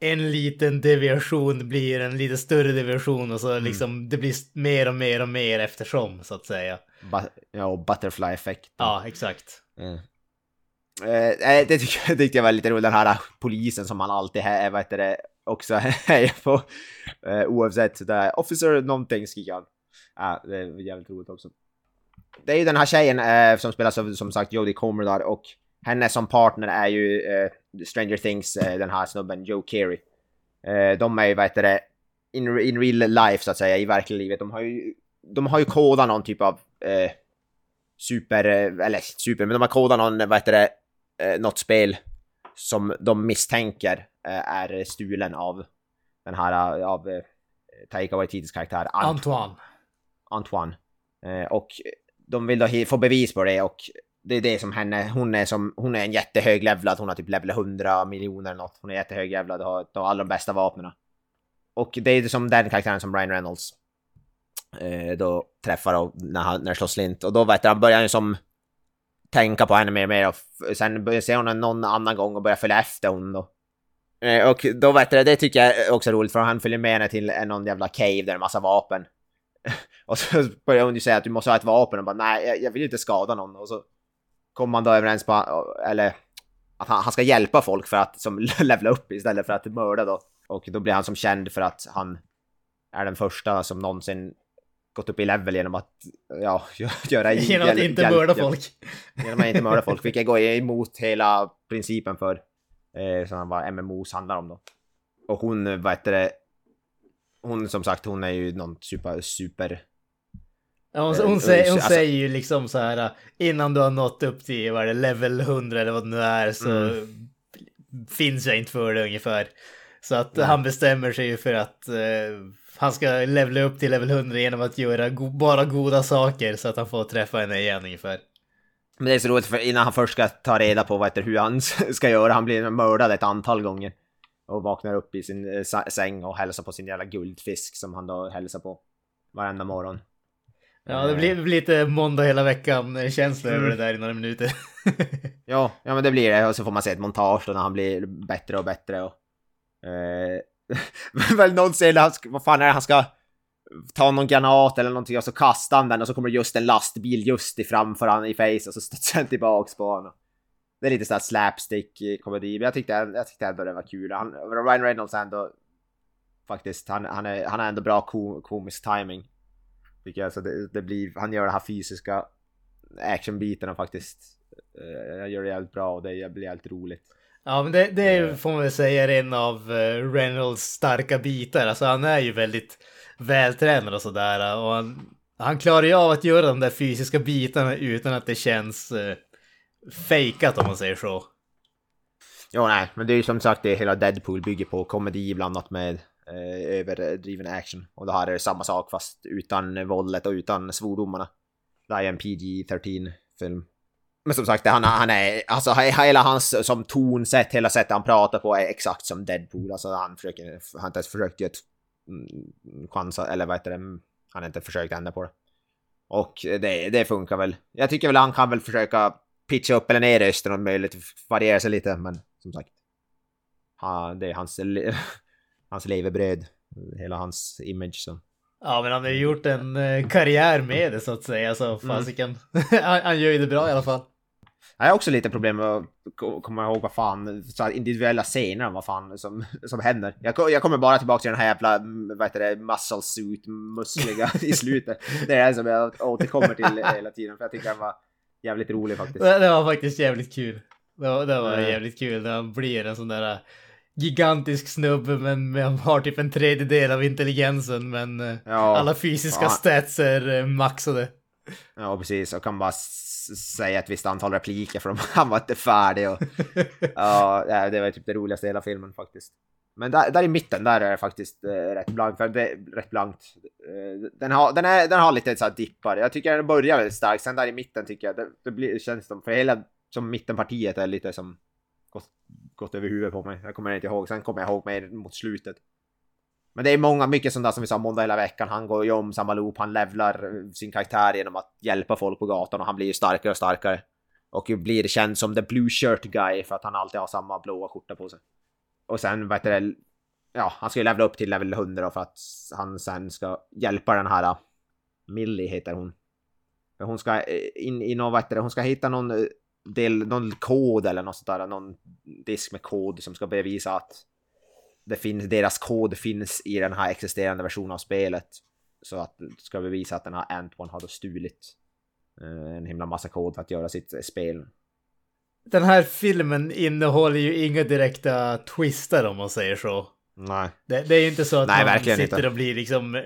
en liten deviation blir en lite större deviation och så Mm. liksom det blir mer och mer och mer eftersom så att säga. Bu- ja, och butterfly effekt. Ja, exakt. Eh, eh, det tycker jag, tyckte jag var lite roligt, den här polisen som man alltid är, vad heter det, också hejar på. Eh, oavsett, där, officer någonting skriker han. Ja, det är jävligt roligt också. Det är ju den här tjejen eh, som spelas av som sagt Jodie Comer där och henne som partner är ju eh, Stranger Things, eh, den här snubben Joe Carey. Eh, de är ju, vad heter det, in, in real life så att säga, i verkliga livet. De har ju, de har ju kodat någon typ av eh, super, eh, eller super, men de har kodat någon, vad heter det, något spel som de misstänker är stulen av den här, av Taika Waititis karaktär Ant- Antoine. Antoine. Och de vill då få bevis på det och det är det som henne, hon är som, hon är en jättehöglevlad, hon har typ level 100 miljoner eller något. Hon är jättehög levlad och har, har alla de bästa vapnen. Och det är som den karaktären som Ryan Reynolds eh, då träffar och när han när slår slint. Och då vet du, han börjar ju som tänka på henne mer och mer och sen ser hon henne någon annan gång och börjar följa efter hon då. Eh, och då vet du, det tycker jag är också roligt för han följer med henne till någon jävla cave där det är massa vapen och så börjar hon ju säga att du måste ha ett vapen och bara nej, jag, vill inte skada någon. Och så kommer man då överens på, eller att han, han ska hjälpa folk för att som levla upp istället för att mörda då. Och då blir han som känd för att han är den första som någonsin gått upp i level genom att ja, göra... Genom att inte mörda folk. Genom att inte mörda folk, vilket går emot hela principen för eh, som MMOs handlar om då. Och hon, vad heter det, hon som sagt, hon är ju någon super, super... Ja, hon, Eh, hon, säger, hon alltså- säger ju liksom så här innan du har nått upp till vad det, level 100 eller vad det nu är så Mm. finns jag inte för det ungefär. Så att han bestämmer sig ju för att eh, han ska levela upp till level 100 genom att göra go- bara goda saker så att han får träffa henne igen ungefär. Men det är så roligt för innan han först ska ta reda på vad heter, hur han ska göra, han blir mördad ett antal gånger. Och vaknar upp i sin eh, säng och hälsar på sin jävla guldfisk som han då hälsar på varenda morgon. Ja, det blir, det blir lite måndag hela veckan känsla över det Mm. där i några minuter. Ja, ja men det blir det. Och så får man se ett montage då när han blir bättre och bättre och... Eh, väl någon han ska, vad fan är det han ska ta någon granat eller någonting och så kastar han den och så kommer det just en lastbil just i framför han i face och så studsar den tillbaks på honom. Det är lite såhär slapstick eh, men jag tyckte, jag tyckte ändå det var kul. Han, Ryan Reynolds är ändå faktiskt, han, han, är, han har ändå bra ko, komisk timing. Tycker jag, så det, det blir, han gör den här fysiska actionbiten och faktiskt eh, jag gör det jävligt bra och det blir jävligt roligt. Ja, men det, det får man väl säga är en av eh, Reynolds starka bitar. Alltså han är ju väldigt vältränad och sådär. Och han, han klarar ju av att göra de där fysiska bitarna utan att det känns eh, fejkat om man säger så. Ja, nej, men det är ju som sagt det hela Deadpool bygger på komedi blandat med eh, överdriven action. Och det här är samma sak fast utan våldet och utan svordomarna. Det här är en PG-13 film. Men som sagt, han, han är, alltså hela hans som tonsätt, hela sättet han pratar på är exakt som Deadpool. Alltså han försöker, han har inte ens försökt göra mm, chans, eller vad heter det, han har inte försökt ändra på det. Och det, det funkar väl. Jag tycker väl han kan väl försöka pitcha upp eller ner rösten om möjligt, variera sig lite, men som sagt. Han, det är hans, hans levebröd, hela hans image så. Ja, men han har ju gjort en eh, karriär med det så att säga. Så fasiken. han, han gör ju det bra i alla fall. Jag har också lite problem med att ko- komma ihåg vad fan, så individuella scener vad fan som, som händer. Jag, jag kommer bara tillbaka till den här jävla, mm, vad heter det, muscle suit, muskliga i slutet. Det är det som jag återkommer till hela tiden, för jag tycker den var jävligt rolig faktiskt. Det, var faktiskt jävligt kul. Det var, det var Mm. jävligt kul när han blir en sån där eh, gigantisk snubbe men, han har typ en tredjedel av intelligensen men eh, Ja. alla fysiska Ja. stats är maxade. Ja, precis. Och kan bara säga ett visst antal repliker för han var inte färdig. Och, ja, ja, det var typ det roligaste i hela filmen faktiskt. Men där, där i mitten, där är det faktiskt eh, rätt blankt. För det, rätt blankt. Eh, den, har, den, är, den har lite så här dippar. Jag tycker den börjar väldigt starkt. Sen där i mitten tycker jag, det, det blir, känns som, för hela som mittenpartiet är lite som gått, gått över huvudet på mig. Jag kommer inte ihåg. Sen kommer jag ihåg mer mot slutet. Men det är många, mycket sånt där som vi sa måndag hela veckan. Han går ju om samma loop, han levlar eh, sin karaktär genom att hjälpa folk på gatan och han blir ju starkare och starkare. Och blir känd som the blue shirt guy för att han alltid har samma blåa skjorta på sig. Och sen, vad heter det, ja, han ska ju levla upp till level 100 för att han sen ska hjälpa den här äh, Millie heter hon. Hon ska eh, in i något, vad heter det, hon ska hitta någon eh, del, någon kod eller något sånt där, någon disk med kod som ska bevisa att det finns, deras kod finns i den här existerande versionen av spelet. Så att ska bevisa att den här Antoine har då stulit eh, en himla massa kod för att göra sitt spel. Den här filmen innehåller ju inga direkta twister om man säger så. Nej. Det, det är ju inte så att Nej, man sitter inte. och blir liksom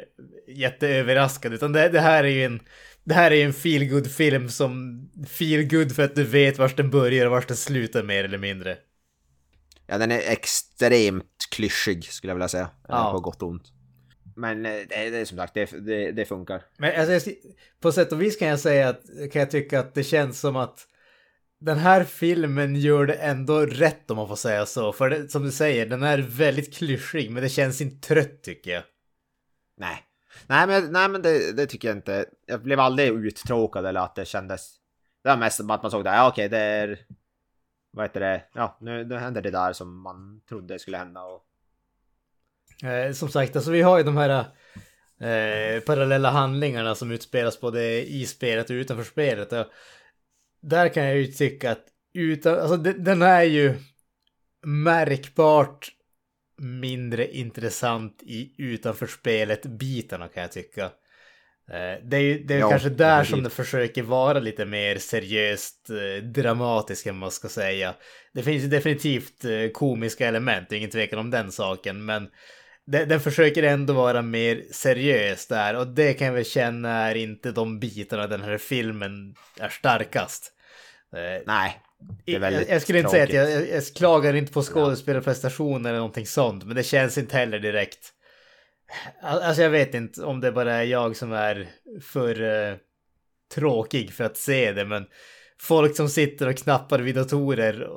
jätteöverraskad, utan det, det här är ju en det här är ju en feel film som feel good för att du vet vart den börjar och vart den slutar mer eller mindre. Ja, den är extremt klyschig skulle jag vilja säga. Ja. På gott och ont. Men eh, det, det är som sagt, det, det, det funkar. Men alltså, på sätt och vis kan jag säga att kan jag tycka att det känns som att den här filmen gör det ändå rätt om man får säga så. För det, som du säger, den är väldigt klyschig men det känns inte trött tycker jag. Nej. Nej men, nej, men det, det tycker jag inte. Jag blev aldrig uttråkad eller att det kändes... Det var mest att man såg det, ja okej det är... Vad heter det? Ja, nu, nu händer det där som man trodde skulle hända och... Eh, som sagt, alltså vi har ju de här eh, parallella handlingarna som utspelas både i spelet och utanför spelet. Och där kan jag ju tycka att utan, alltså den, är ju märkbart mindre intressant i utanför spelet bitarna kan jag tycka. Eh, Det är ju det är Ja, kanske där som definitivt. det försöker vara lite mer seriöst eh, dramatiskt än man ska säga. Det finns ju definitivt eh, komiska element, det är ingen tvekan om den saken, men den, den försöker ändå vara mer seriös där och det kan jag väl känna är inte de bitarna den här filmen är starkast. Eh, Nej. Det är jag, väldigt jag skulle inte säga att tråkigt. jag, jag, jag klagar inte på skådespelarprestation eller någonting sånt, men det känns inte heller direkt. Al- Alltså jag vet inte om det bara är jag som är för eh, tråkig för att se det, men folk som sitter och knappar vid datorer,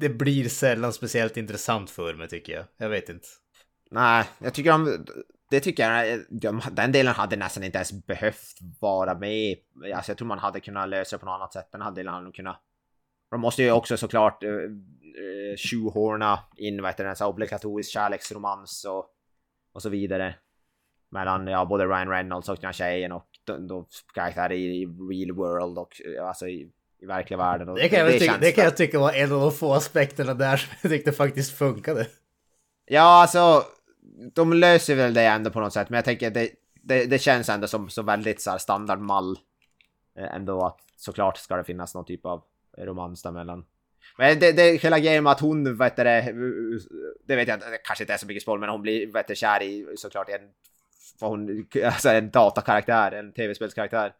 det blir sällan speciellt intressant för mig tycker jag. Jag vet inte. Nej, jag tycker om... Det tycker jag, de, den delen hade nästan inte ens behövt vara med. Alltså jag tror man hade kunnat lösa det på något annat sätt. Den här delen hade nog kunnat... De måste ju också såklart uh, uh, shoehorna in vad heter det, här obligatorisk kärleksromans och, och så vidare. Mellan ja, både Ryan Reynolds och den här tjejen och de karaktärer i, real world och eh, alltså i, i verkliga världen. Och Det kan, jag, väl tycka, det kan jag tycka var en av de få aspekterna där som jag tyckte faktiskt funkade. Ja, alltså. De löser väl det ändå på något sätt, men jag tänker det, det, det känns ändå som så väldigt så här standardmall. Eh, ändå att såklart ska det finnas någon typ av romans däremellan. Men det, det hela grejen med att hon, vet det, det vet jag inte, det kanske inte är så mycket spoil, men hon blir, vet du, kär i såklart en, vad hon, alltså en datakaraktär, en tv-spelskaraktär.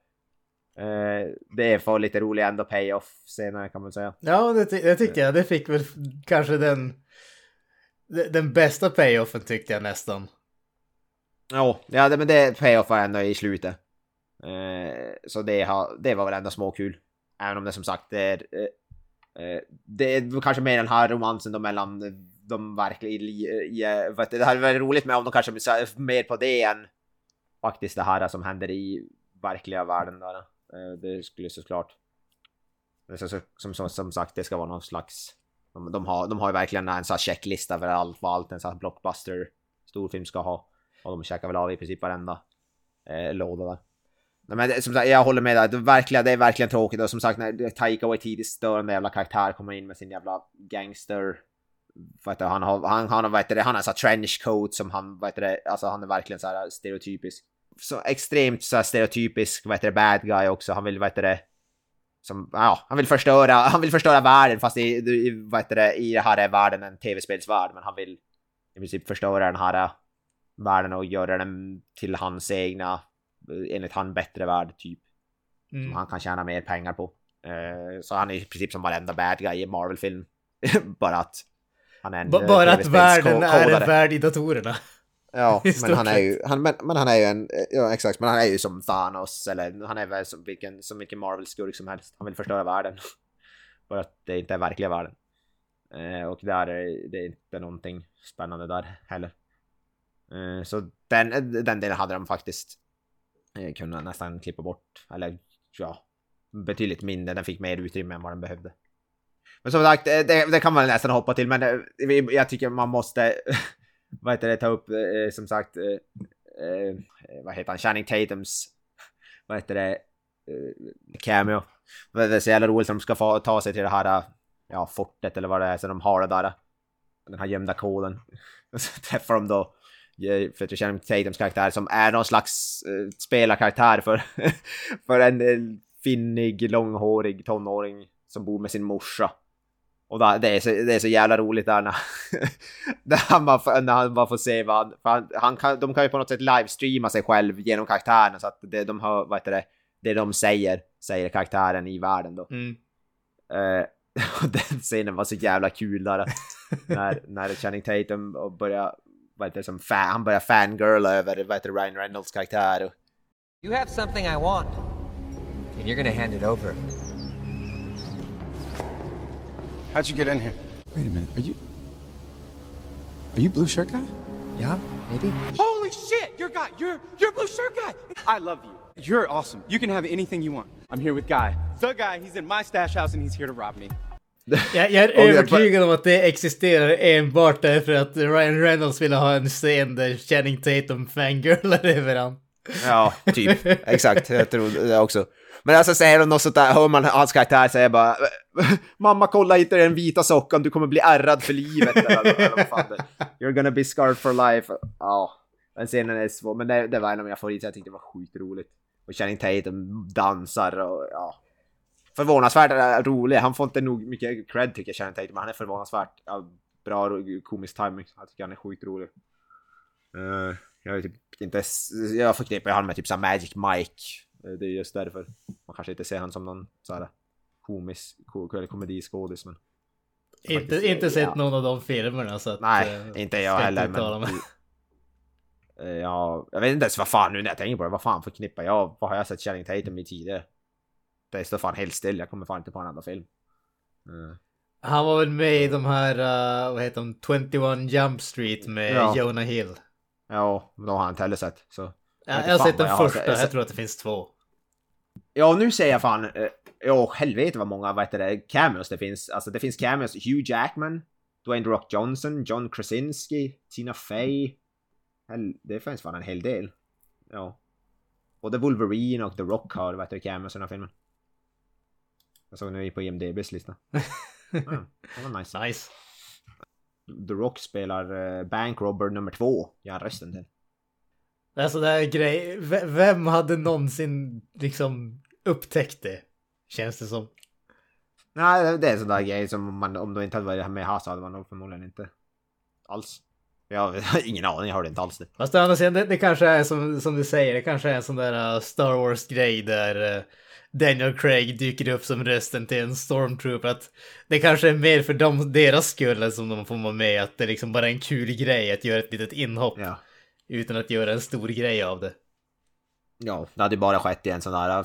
Eh, det får lite rolig ändå payoff senare kan man säga. Ja, det, ty- det tyckte jag. Det fick väl kanske den, den bästa payoffen tyckte jag nästan. Ja, ja det, men det payoffar ändå i slutet. Eh, så det, har, det var väl ändå småkul. Även om det som sagt det är... Eh, eh, det är kanske mer den här romansen då mellan de verkligen... Det hade varit roligt med om de kanske mer på det än faktiskt det här som händer i verkliga världen där. Eh, det skulle såklart... Som, som, som sagt, det ska vara någon slags... De, de, har, de har ju verkligen en sån här checklista för allt vad allt en sån här blockbuster storfilm ska ha. Och de käkar väl av i princip varenda eh, låda där. Men som sagt, jag håller med där. Det, är verkligen, det är verkligen tråkigt. Och som sagt, när Taika Waititis störande jävla karaktär kommer in med sin jävla gangster... Vad han har, han, han vad heter det, han har så här trenchcoat som han, vad heter det, alltså han är verkligen så här stereotypisk. Så extremt så här stereotypisk, vad heter det, bad guy också. Han vill, vad heter det, som, ja, han vill förstöra, han vill förstöra världen fast i, i vad heter det, i det här är världen en tv-spelsvärld men han vill i princip förstöra den här världen och göra den till hans egna, enligt han bättre värld typ. Som Mm. han kan tjäna mer pengar på. Eh, så han är i princip som varenda bad guy i Marvel-film. Bara att han är en B- eh, bara att världen är en värld i datorerna. Ja, men han är ju, han, men, men han är ju en, ja exakt, men han är ju som Thanos eller han är väl som vilken, som vilken Marvel-skurk som helst. Han vill förstöra världen. För att det inte är verkliga världen. Eh, och där är det inte någonting spännande där heller. Eh, så den, den delen hade de faktiskt eh, kunnat nästan klippa bort. Eller ja, betydligt mindre. Den fick mer utrymme än vad den behövde. Men som sagt, eh, det, det kan man nästan hoppa till, men eh, jag tycker man måste vad heter det, ta upp eh, eh som sagt, eh, eh, eh, vad heter han, Channing Tatums, vad heter det, eh, cameo. Det är så jävla roligt att de ska få ta sig till det här, ja, fortet eller vad det är, som de har det där, den här gömda koden. Och så träffar de då eh, för Channing Tatums karaktär som är någon slags eh, spelarkaraktär för, för en finnig, långhårig tonåring som bor med sin morsa. Och då, det, är så, det är så jävla roligt där när, när, han, bara, när han bara får se vad han... han, han kan, de kan ju på något sätt livestreama sig själv genom karaktären så att det de hör, vad heter det, det de säger, säger karaktären i världen då. Mm. Uh, och den scenen var så jävla kul där. när, när Channing Tatum och börjar, vad heter det, som fan, han börjar fangirla över vad heter det, Ryan Reynolds karaktär. Och, You have something I want, and you're gonna hand it over. How'd you get in here? Wait a minute. Are you? Are you blue shirt guy? Yeah, maybe. Holy shit! You're guy. You're you're blue shirt guy. I love you. You're awesome. You can have anything you want. I'm here with Guy. The guy. He's in my stash house and he's here to rob me. Jag, jag är jag- övertygad om att det existerar enbart därför att Ryan Reynolds ville ha en scen där Channing Tatum fangirlar över han. ja, typ. Exakt, jag tror det också. Men alltså säger de något sånt där, hör man hans karaktär säger bara äh, Mamma kolla inte den vita sockan, du kommer bli ärrad för livet. eller, eller vad You're gonna be scarred for life. Ja, den scenen är svår, men det, det var en av mina favoriter, jag tyckte det var sjukt roligt. Och Channing Tatum dansar och ja. Förvånansvärt rolig, han får inte nog mycket cred tycker jag Channing Tatum, men han är förvånansvärt ja, bra och komisk timing. Jag tycker han är sjukt rolig. Eh, jag är typ inte, jag förknippar honom med typ såhär Magic Mike. Eh, Det är just därför. Man kanske inte ser honom som någon såhär komisk ko- eller komediskådis men... Inte, inte sett ja. någon av de filmerna så att... Nej, eh, inte jag heller mig. men... Eh, Ja, jag vet inte ens vad fan nu när jag tänker på det, vad fan förknippar jag? Vad har jag sett Channing Tatum i tidigare? Det står fan helt still, jag kommer fan inte på en enda film. Eh, Han var väl med i de här, uh, vad heter de, 21 Jump Street med Ja. Jonah Hill. Ja, de har jag inte heller sett så... Jag inte har sett den jag har första, sett. jag tror att det finns två. Ja, nu säger jag fan... Eh, ja, helvete vad många, vad heter det, cameos det finns. Alltså det finns cameos, Hugh Jackman, Dwayne The Rock Johnson, John Krasinski, Tina Fey. Det finns fan en hel del. Ja. Både Wolverine och The Rock har, vad heter det, cameos i den här filmen. Jag såg nu på IMDBs lista. Ja, det var nice. Nice. The Rock spelar eh, Bank Robber nummer två, gör han rösten till. Alltså det är grej, v- vem hade någonsin liksom upptäckt det? Känns det som. Nej, det är en sån där grej som man, om du inte hade varit med här så hade man nog förmodligen inte alls. Jag har ingen aning, jag hörde inte alls det. Fast å andra sidan, det, det kanske är som, som du säger, det kanske är en sån där uh, Star Wars-grej där uh, Daniel Craig dyker upp som rösten till en stormtrooper. Att det kanske är mer för dem, deras skull som de får vara med, att det liksom bara är en kul grej att göra ett litet inhopp. Ja. Utan att göra en stor grej av det. Ja, det hade bara skett i en sån där...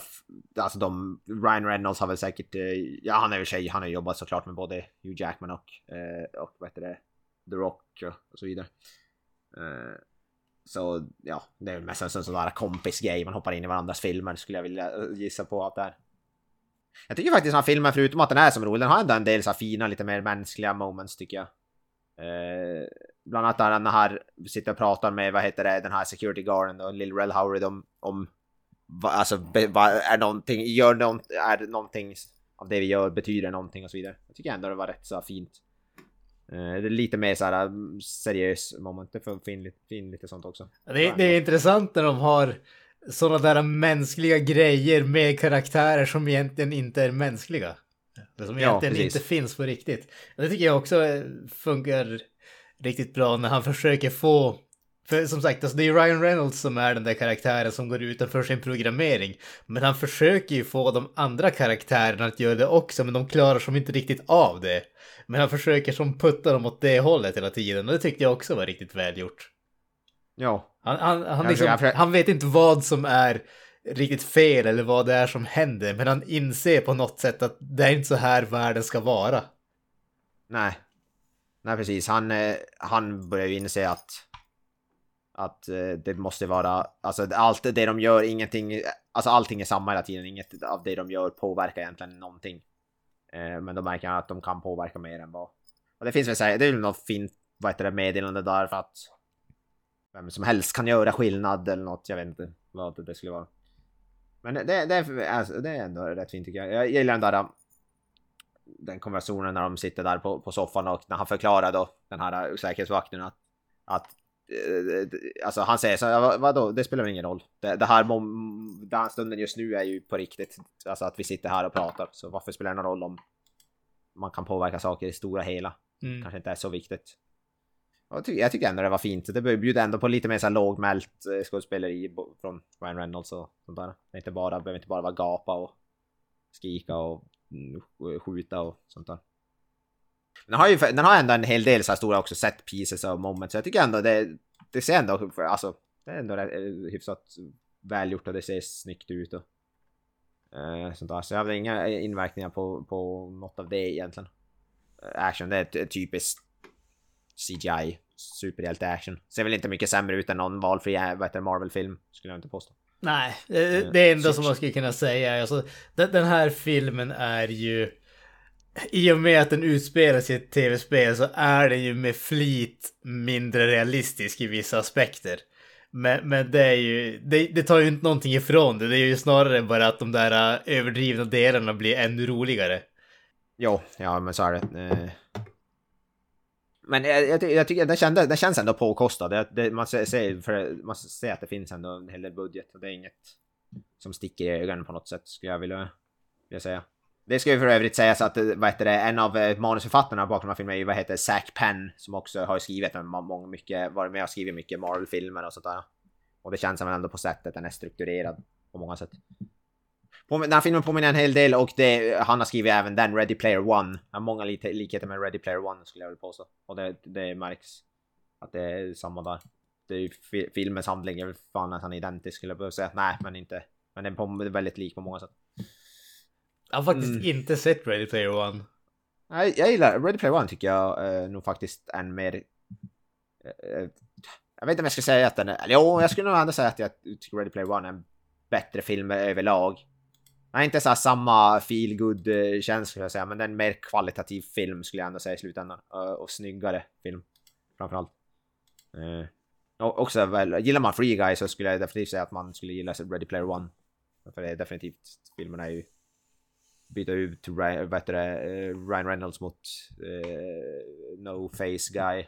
Alltså de... Ryan Reynolds har väl säkert... Eh, ja, han är ju tjej. Han har jobbat såklart med både Hugh Jackman och... Eh, och vad heter det? The Rock och- så vidare. Eh, så ja, det är väl mest en sån där kompisgrej. Man hoppar in i varandras filmer skulle jag vilja gissa på att det är. Jag tycker faktiskt den här filmen, förutom att den är som rolig, den har ändå en del så här fina, lite mer mänskliga moments tycker jag. Eh, bland annat när han här sitter och pratar med, vad heter det, den här security guarden och Lil Rel Howard om, om va, alltså, be, va, är någonting, gör någon, är någonting av det vi gör betyder någonting och så vidare. Jag tycker ändå det var rätt så fint. Eh, det är lite mer så här mm, seriös moment, det får fin, lite- fin lite sånt också. Det, det är intressant när de har sådana där mänskliga grejer med karaktärer som egentligen inte är mänskliga. Det som Ja, egentligen precis. inte finns på riktigt. Det tycker jag också eh, funkar riktigt bra när han försöker få... För som sagt, alltså det är Ryan Reynolds som är den där karaktären som går utanför sin programmering. Men han försöker ju få de andra karaktärerna att göra det också, men de klarar som inte riktigt av det. Men han försöker som putta dem åt det hållet hela tiden och det tyckte jag också var riktigt välgjort. Ja, Han, han, han, liksom, han vet inte vad som är riktigt fel eller vad det är som händer, men han inser på något sätt att det är inte så här världen ska vara. nej. Nej precis, han, eh, han börjar ju inse att att eh, det måste vara, alltså allt det de gör, ingenting, alltså allting är samma hela tiden, inget av det de gör påverkar egentligen någonting. Eh, men då märker han att de kan påverka mer än vad... Och det finns väl så här, det är väl något fint, vad heter det, meddelande där för att vem som helst kan göra skillnad eller något, jag vet inte vad det skulle vara. Men det, det, är, alltså, det är ändå rätt fint tycker jag. Jag gillar den där den konversationen när de sitter där på, på soffan och när han förklarar då den här säkerhetsvakten att, att eh, Alltså han säger så här, "Vad- vadå, det spelar ingen roll. Det, det här mom- den stunden just nu är ju på riktigt. Alltså att vi sitter här och pratar. Så varför spelar det någon roll om man kan påverka saker i stora hela? Mm. Kanske inte är så viktigt. Jag tycker, jag tycker ändå det var fint. Det bjuder ändå på lite mer så här lågmält eh, skådespeleri från Ryan Reynolds och sånt där. Det inte bara, behöver inte bara vara gapa och skrika och mm, skjuta och sånt där. Den har ju den har ändå en hel del så här stora också set pieces och moments. Så jag tycker ändå det, det ser ändå, alltså det är ändå eh, hyfsat välgjort och det ser snyggt ut och eh, sånt där. Så jag har inga eh, inverkningar på, på något av det egentligen. Action, det är typiskt CGI superhjälte action. Ser väl inte mycket sämre ut än någon valfri eh, Marvel-film, skulle jag inte påstå. Nej, det, det enda som man skulle kunna säga är alltså den, här filmen är ju i och med att den utspelar sig i ett tv-spel så är den ju med flit mindre realistisk i vissa aspekter. Men, men det är ju, det, det tar ju inte någonting ifrån det. Det är ju snarare bara att de där äh, överdrivna delarna blir ännu roligare. Jo, ja men så är det. Men jag, jag, jag tycker den, kände, den känns ändå påkostad. Det, det, man, ser, för, man säger att det finns ändå en hel del budget. Och det är inget som sticker i ögonen på något sätt skulle jag vilja, vilja säga. Det ska ju för övrigt sägas att vad heter det, en av eh, manusförfattarna bakom den här filmen är ju vad heter Zack Penn som också har skrivit många mycket, varit med och skrivit mycket Marvel-filmer och sånt där. Och det känns som ändå på sättet den är strukturerad på många sätt. Den här filmen påminner en hel del och det, han har skrivit även den, Ready Player One. Har många likheter med Ready Player One skulle jag vilja påstå. Och det, det märks att det är samma där. Det är ju fi, filmens handling är väl fan nästan identisk skulle jag behöva säga. Nej, men inte. Men den är väldigt lik på många sätt. Jag har faktiskt inte sett Ready Player One. Nej, jag gillar Ready Player One tycker jag eh, nog faktiskt är en mer... Eh, jag vet inte om jag ska säga att den är... Eller jo, jag skulle nog ändå säga att jag tycker Ready Player One är en bättre film överlag. Nej, inte så här samma feel good eh, känsla skulle jag säga, men det är en mer kvalitativ film skulle jag ändå säga i slutändan. Eh, och snyggare film, framförallt. Eh, och också väl, gillar man Free Guy så skulle jag definitivt säga att man skulle gilla Ready Player One. För det är definitivt, filmerna är ju byta ut Ryan, vad heter det, eh, Ryan Reynolds mot uh, No Face Guy.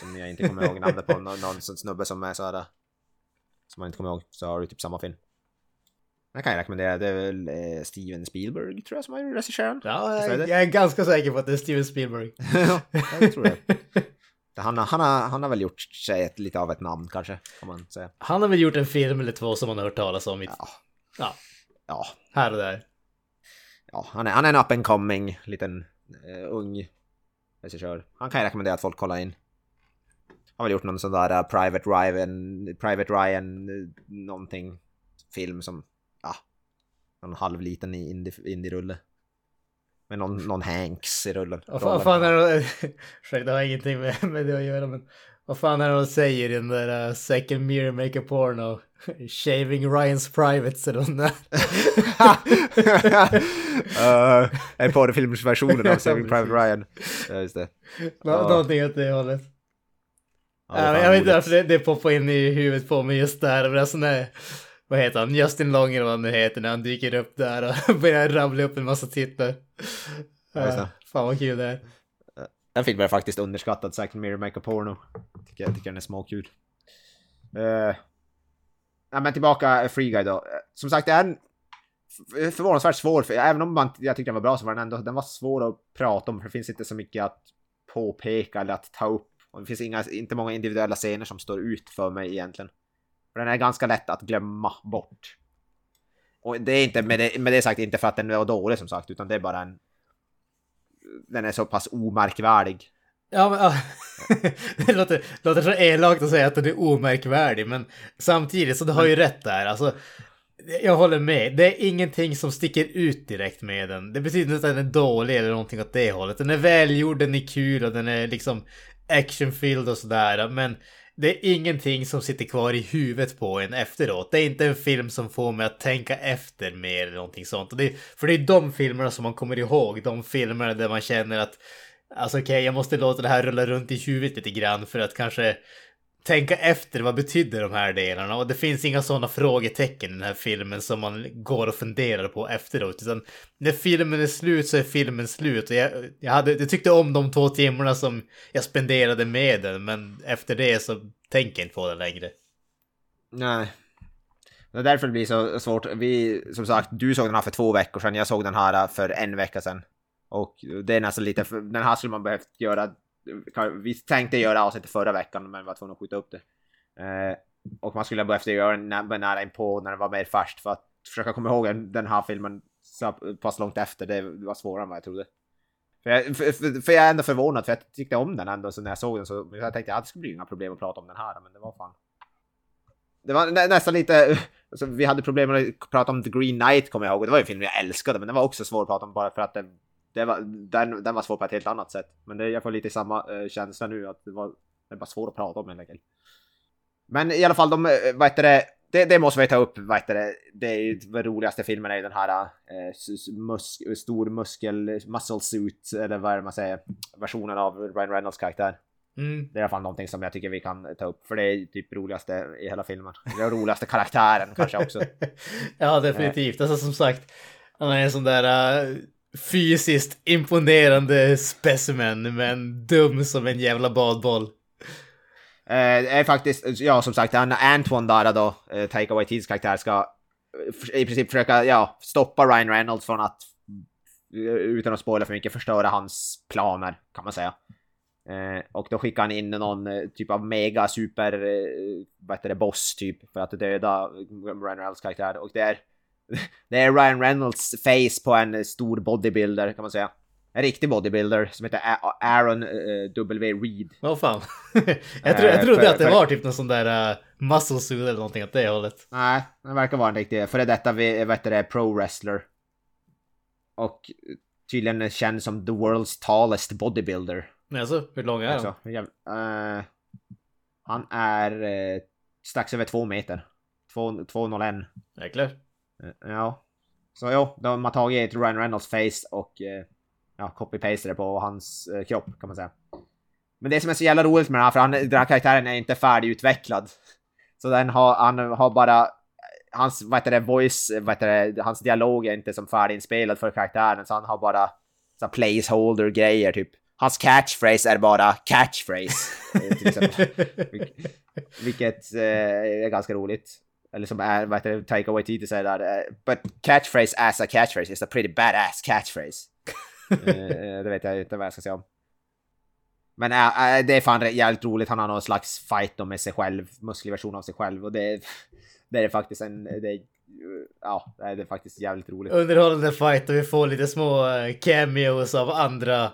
Som jag inte kommer ihåg namnet på. Någon, någon snubbe som är sådär. Som man inte kommer ihåg. Så har du typ samma film. Den kan jag rekommendera. Det är väl eh, Steven Spielberg tror jag som har regisserat den. Ja, jag, jag är ganska säker på att det är Steven Spielberg. ja, jag tror det. Han har, han, har, han har väl gjort sig ett, lite av ett namn kanske, kan man säga. Han har väl gjort en film eller två som man har hört talas om. I, Ja. ja, Ja, här och där. ja han, är, han är en up and coming liten eh, ung regissör. Han kan jag rekommendera att folk kollar in. Han har väl gjort någon sån där uh, Private Ryan, Private Ryan eh, någonting film som, någon halvliten i indie- indie-rulle. Med någon, någon Hanks i rullen. Vad fan, är det... Ursäkta, det har ingenting med, med det att göra men... Vad fan är det de säger i den där uh, Second Mirror Make a Porno? Shaving Ryan's Privates eller nåt där. uh, en porrfilmsversionen av Saving Private Ryan. Ja, just det. Nå- Ja. Någonting åt det hållet. Ja, det jag vet inte varför det, det poppar in i huvudet på mig just där. Men alltså när, vad heter han? Justin Long eller vad han nu heter när han dyker upp där och börjar rabbla upp en massa titlar. Ja, fan vad kul det är. Den filmen är faktiskt underskattad, Second Mirror Make a Porno. Tycker jag tycker den är småkul. Uh, ja, men tillbaka eh, Free Guy då. Eh, Som sagt, det är en förvånansvärt svår film. Även om man, jag tyckte den var bra så var den ändå den var svår att prata om. För det finns inte så mycket att påpeka eller att ta upp. Och det finns inga, inte många individuella scener som står ut för mig egentligen. För den är ganska lätt att glömma bort. Och det är inte med det, med det sagt inte för att den var dålig som sagt, utan det är bara en... Den är så pass omärkvärdig. Ja, men, ja. det låter, låter så elakt att säga att den är omärkvärdig, men samtidigt så du har ju rätt där. Alltså, jag håller med. Det är ingenting som sticker ut direkt med den. Det betyder inte att den är dålig eller någonting åt det hållet. Den är välgjord, den är kul och den är liksom actionfylld och sådär. Men det är ingenting som sitter kvar i huvudet på en efteråt. Det är inte en film som får mig att tänka efter mer eller någonting sånt. Det är, för det är de filmerna som man kommer ihåg. De filmerna där man känner att Alltså okej, jag måste låta det här rulla runt i huvudet lite grann för att kanske tänka efter vad betyder de här delarna. Och det finns inga sådana frågetecken i den här filmen som man går och funderar på efteråt. Utan när filmen är slut så är filmen slut. Och jag, jag, hade, jag tyckte om de två timmarna som jag spenderade med den. Men efter det så tänker jag inte på det längre. Nej. Det är därför det blir så svårt. Vi, som sagt, du såg den här för två veckor sedan, jag såg den här för en vecka sedan. Och det är nästan lite, för, den här skulle man behövt göra, vi tänkte göra avsnittet förra veckan men var tvungna att skjuta upp det. Eh, och man skulle ha behövt göra den nära, nära inpå när den var mer färskt för att försöka komma ihåg den här filmen så pass långt efter, det var svårare än vad jag trodde. För jag, för, för, för jag är ändå förvånad, för jag tyckte om den ändå, så när jag såg den så jag tänkte att det skulle bli inga problem att prata om den här, men det var fan... Det var nä, nästan lite... Alltså, vi hade problem med att prata om The Green Knight, kommer jag ihåg, och det var ju en film jag älskade, men den var också svår att prata om bara för att den, det var, den, den var svår på ett helt annat sätt. Men det, jag får lite samma uh, känsla nu, att det var, det var svårt att prata om helt enkelt. Men i alla fall, de, vad heter det, det, det, måste vi ta upp, vad heter det, det är ju den roligaste filmen är ju den här eh, mus stor muskel, muscle suit, eller vad är det man säger, versionen av Ryan Reynolds karaktär. Mm. Det är i alla fall någonting som jag tycker vi kan ta upp, för det är typ roligaste i hela filmen. Den roligaste karaktären kanske också. ja, definitivt. Alltså som sagt, han är en sån där uh, fysiskt imponerande specimen, men dum som en jävla badboll. Eh, är faktiskt, ja som sagt, Antoine där då, eh, Taika Waititis karaktär, ska eh, i princip försöka, ja, stoppa Ryan Reynolds från att, eh, utan att spoila för mycket, förstöra hans planer, kan man säga. Eh, och då skickar han in någon eh, typ av mega super, eh, vad heter det, boss typ, för att döda Ryan Reynolds karaktär. Och det är, det är Ryan Reynolds face på en stor bodybuilder, kan man säga en riktig bodybuilder som heter Aaron uh, W. Reed. Åh oh, fan. jag, tro, jag trodde för, att det för, var typ någon sån där uh, muscle suit eller någonting åt det hållet. Nej, det verkar vara en riktig före detta vet det, pro wrestler. Och tydligen känd som the world's tallest bodybuilder. Alltså, hur lång är han? Alltså, uh, han är uh, strax över två meter. 2,01. Jäklar. Uh, ja. Så jo, de har tagit Ryan Reynolds face och ja, copy-pastade på hans eh, kropp kan man säga. Men det som är så jävla roligt med den här, för han, den här karaktären är inte färdigutvecklad. Så den har, han har bara, hans, vad heter det, voice, vad heter det, hans dialog är inte som färdiginspelad för karaktären, så han har bara så placeholder-grejer typ. Hans catchphrase är bara catchphrase. Eh, vilket eh, är ganska roligt. Eller som är, vad heter det, Taika Waititi säger där. Eh, But catchphrase as a catchphrase is a pretty badass catchphrase. Eh, det vet jag inte vad jag ska säga om. Men äh, det är fan jävligt roligt. Han har någon slags fight då med sig själv, musklig version av sig själv och det, det är faktiskt en, det, ja, det är faktiskt jävligt roligt. Underhållande fight och vi får lite små cameos av andra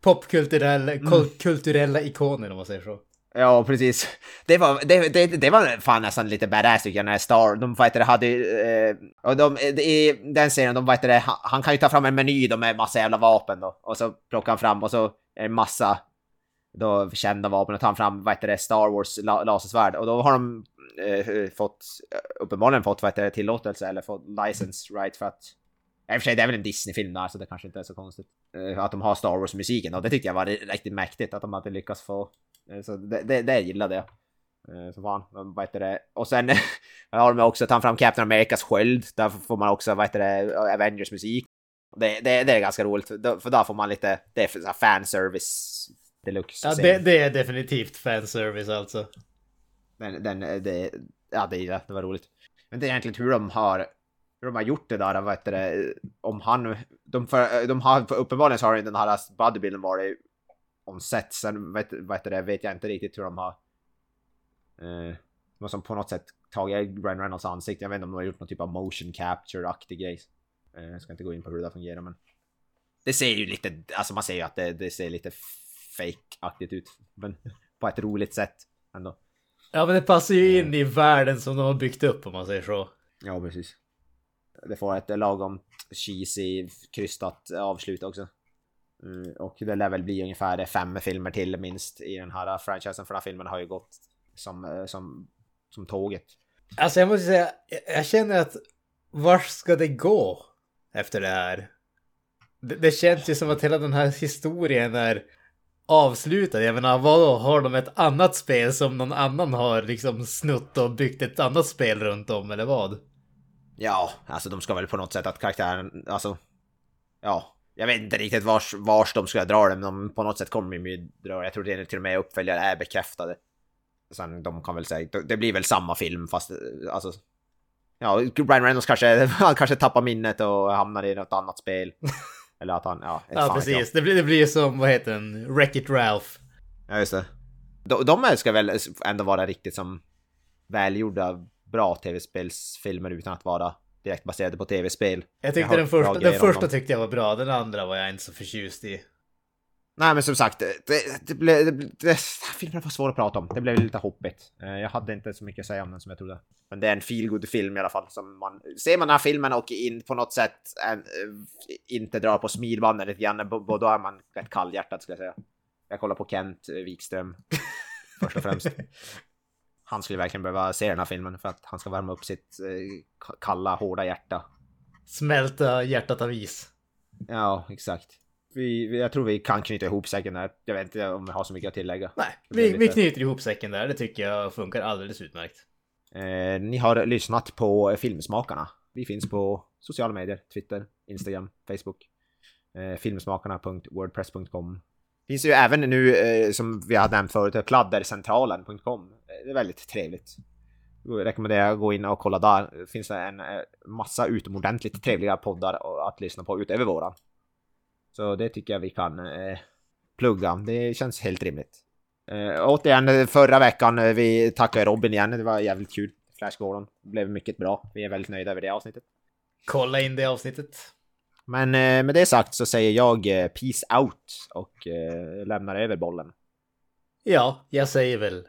popkulturella mm. kulturella ikoner om man säger så. Ja, precis. Det var, det, det, det var fan nästan lite badass tycker jag när Star, de fightade hade, eh, och de, i den serien, de fightade, han, han kan ju ta fram en meny då med massa jävla vapen då, och så plockar han fram och så är det massa då kända vapen och tar han fram, vad heter det, Star Wars la, lasersvärd och då har de eh, eh fått, eh, uppenbarligen fått, vad heter det, tillåtelse eller fått license right för att i och för sig, det är väl en Disney-film där, så det kanske inte är så konstigt. Eh, att de har Star Wars-musiken, och det tyckte jag var riktigt mäktigt att de hade lyckats få så det, det, det gillade jag. Eh, så fan, vad heter det? Och sen har de också tagit fram Captain Americas sköld. Där får man också, vad heter det, Avengers musik. Det, det, det är ganska roligt, för där får man lite, det är så fanservice deluxe. Ja, det, det är definitivt fanservice alltså. Den, den, det, ja det, det var roligt. Men det är egentligen hur de har, hur de har gjort det där, vad heter det, om han, de, för, de har, uppenbarligen så har den här bodybuilden varit on set. Sen vet, vet, det, vet jag inte riktigt hur de har... Eh, de som på något sätt tagit Ryan Reynolds ansikte. Jag vet inte om de har gjort någon typ av motion capture-aktig grej. Eh, jag ska inte gå in på hur det fungerar men... Det ser ju lite, alltså man ser ju att det, det ser lite fake-aktigt ut. Men på ett roligt sätt ändå. Ja men det passar ju in i världen som de har byggt upp om man säger så. Ja precis. Det får ett lagom cheesy, krystat avslut också. Mm, och det lär väl bli ungefär fem filmer till minst i den här franchisen för den här filmen har ju gått som, eh, som, som tåget. Alltså jag måste säga, jag känner att var ska det gå efter det här? Det, det känns ju som att hela den här historien är avslutad. Jag menar, vadå, har de ett annat spel som någon annan har liksom snutt och byggt ett annat spel runt om eller vad? Ja, alltså de ska väl på något sätt att karaktären, alltså, ja, jag vet inte riktigt vars, vars de ska dra det, men på något sätt kommer de ju dra Jag tror det till och med uppföljare är bekräftade. Sen de kan väl säga, det blir väl samma film fast alltså... Ja, Brian Reynolds kanske, han kanske tappar minnet och hamnar i något annat spel. Eller att han, ja... Ja, precis. Det blir, det blir som, vad heter den, Wreck-It Ralph. Ja, just det. De, de ska väl ändå vara riktigt som välgjorda, bra tv-spelsfilmer utan att vara direkt baserade på tv-spel. Jag tyckte har den första, den första tyckte jag var bra, den andra var jag inte så förtjust i. Nej men som sagt, det, det, blev... Det, det, det, filmen var svår att prata om. Det blev lite hoppigt. Eh, Jag hade inte så mycket att säga om den som jag trodde. Men det är en feelgood film i alla fall. Som man, ser man den här filmen och in, på något sätt en, eh, inte drar på smilbanden lite grann, då är man rätt kallhjärtad skulle jag säga. Jag kollar på Kent eh, Wikström först och främst. Han skulle verkligen behöva se den här filmen för att han ska värma upp sitt eh, kalla, hårda hjärta. Smälta hjärtat av is. Ja, exakt. Vi, vi- jag tror vi kan knyta ihop säcken där. Jag vet inte om vi har så mycket att tillägga. Nej, vi, vi lite- knyter ihop säcken där. Det tycker jag funkar alldeles utmärkt. Eh, ni har lyssnat på Filmsmakarna. Vi finns på sociala medier, Twitter, Instagram, Facebook. Eh, filmsmakarna.wordpress.com. Finns ju även nu, eh, som vi har nämnt förut, kladdercentralen.com. Eh, Det är väldigt trevligt. Jag rekommenderar att gå in och kolla där. Det finns en eh, massa utomordentligt trevliga poddar att lyssna på utöver våran. Så det tycker jag vi kan eh, plugga. Det känns helt rimligt. Uh, återigen, eh, förra veckan, eh, vi tackar Robin igen. Det var jävligt kul. Flash Gordon. Blev mycket bra. Vi är väldigt nöjda över det avsnittet. Kolla in det avsnittet. Men eh, med det sagt så säger jag eh, peace out och eh, lämnar över bollen. Ja, jag säger väl